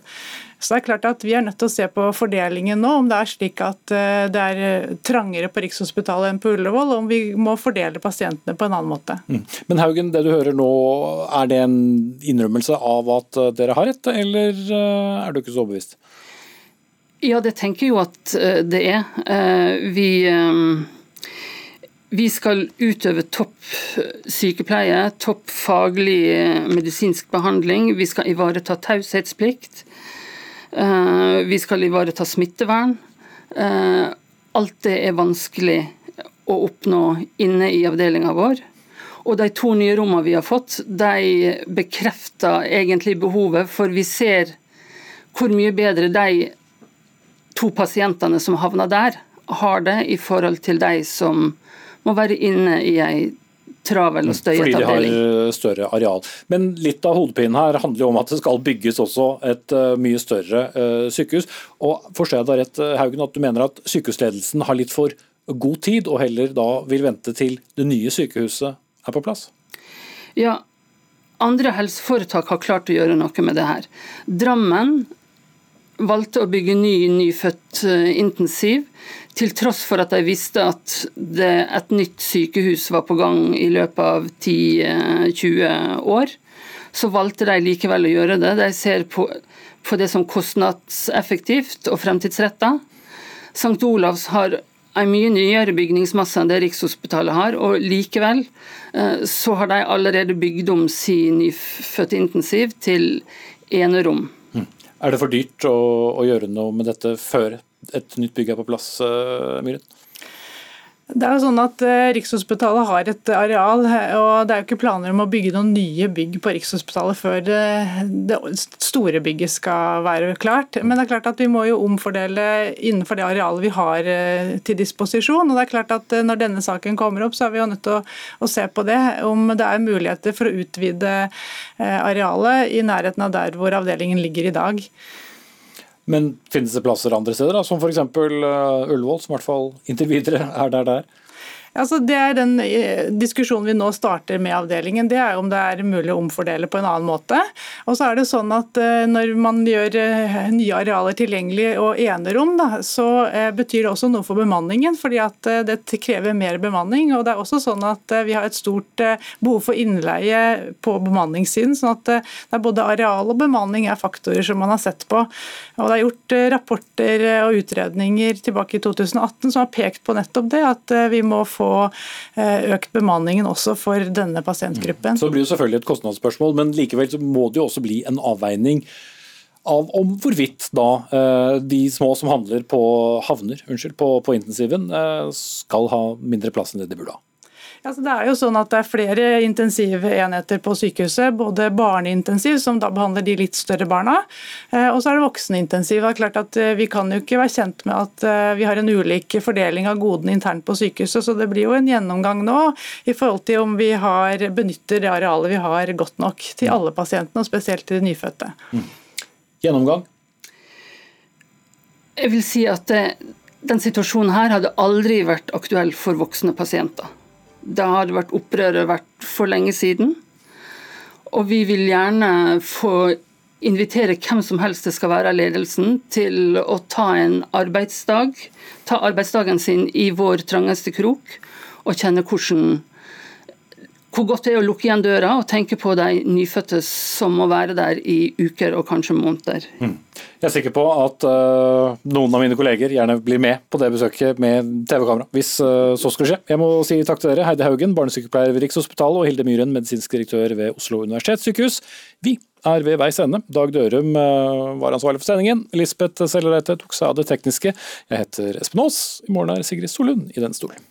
Så det er klart at Vi er nødt til å se på fordelingen nå, om det er slik at eh, det er eh, trangere på Rikshospitalet enn på Ullevål, og om vi må fordele pasientene på en annen måte. Mm. Men Haugen, det du hører nå, er det en innrømmelse av at eh, dere har rett, eller er du ikke så overbevist? Ja, det tenker jeg jo at det er. Vi vi skal utøve topp sykepleie, topp faglig medisinsk behandling. Vi skal ivareta taushetsplikt. Eh, vi skal ivareta smittevern. Eh, alt det er vanskelig å oppnå inne i avdelinga vår. Og de to nye rommene vi har fått, de bekrefter egentlig behovet, for vi ser hvor mye bedre de to pasientene som havner der, har det i forhold til de som må være inne i ei travel og mm. støyete avdeling. Fordi de har eh, større areal. Men litt av hodepinen her handler jo om at det skal bygges også et uh, mye større uh, sykehus. Og Forstår jeg da rett, Haugen, at du mener at sykehusledelsen har litt for god tid, og heller da vil vente til det nye sykehuset er på plass? Ja, andre helseforetak har klart å gjøre noe med det her. Drammen valgte å bygge ny nyfødt intensiv til tross for at de visste at det, et nytt sykehus var på gang i løpet av 10-20 år, så valgte de likevel å gjøre det. De ser på, på det som kostnadseffektivt og fremtidsretta. St. Olavs har en mye nyere bygningsmasse enn det Rikshospitalet har, og likevel eh, så har de allerede bygd om sin nyfødtintensiv til enerom. Er det for dyrt å, å gjøre noe med dette før et nytt bygg er på plass, eh, Myhren? Det er jo sånn at eh, Rikshospitalet har et areal, og det er jo ikke planer om å bygge noen nye bygg på Rikshospitalet før det, det, store bygget skal være klart. Men det er klart at vi må jo omfordele innenfor det arealet vi har eh, til disposisjon. og det er klart at Når denne saken kommer opp, så er vi jo nødt til å, å se på det. Om det er muligheter for å utvide arealet i nærheten av der hvor avdelingen ligger i dag. Men finnes det plasser andre steder, da, som f.eks. Uh, Ullevål, som i hvert fall inntil videre er der der? Altså, det er Den eh, diskusjonen vi nå starter med avdelingen, det er om det er mulig å omfordele på en annen måte. Og så er det sånn at eh, Når man gjør eh, nye arealer tilgjengelig og enerom, da, så betyr det også noe for bemanningen. fordi at det krever mer bemanning. og det er også sånn at Vi har et stort behov for innleie på bemanningssiden. sånn at det er Både areal og bemanning er faktorer som man har sett på. og Det er gjort rapporter og utredninger tilbake i 2018 som har pekt på nettopp det, at vi må få Eh, økt bemanningen også for denne pasientgruppen. Så det blir jo selvfølgelig et kostnadsspørsmål, men likevel så må det jo også bli en avveining av om hvorvidt da eh, de små som handler på havner, unnskyld, på, på intensiven, eh, skal ha mindre plass enn det de burde ha. Altså, det er jo sånn at det er flere intensivenheter på sykehuset. Både barneintensiv, som da behandler de litt større barna, eh, og så er det voksenintensiv. Det er klart at eh, Vi kan jo ikke være kjent med at eh, vi har en ulik fordeling av godene internt på sykehuset. så Det blir jo en gjennomgang nå i forhold til om vi har, benytter det arealet vi har godt nok til alle pasientene, og spesielt til de nyfødte. Mm. Gjennomgang? Jeg vil si at den situasjonen her hadde aldri vært aktuell for voksne pasienter. Da hadde vært opprøret vært for lenge siden. Og vi vil gjerne få invitere hvem som helst det skal være ledelsen, til å ta en arbeidsdag. Ta arbeidsdagen sin i vår trangeste krok, og kjenne hvordan, hvor godt det er å lukke igjen døra og tenke på de nyfødte som må være der i uker og kanskje måneder. Mm. Jeg er sikker på at uh, noen av mine kolleger gjerne blir med på det besøket med TV-kamera, hvis uh, så skulle skje. Jeg må si takk til dere, Heidi Haugen, barnesykepleier ved Rikshospitalet, og Hilde Myhren, medisinsk direktør ved Oslo universitetssykehus. Vi er ved veis ende. Dag Dørum uh, var ansvarlig for sendingen. Lisbeth Sellereite tok seg av det tekniske. Jeg heter Espen Aas. I morgen er Sigrid Solund i den stolen.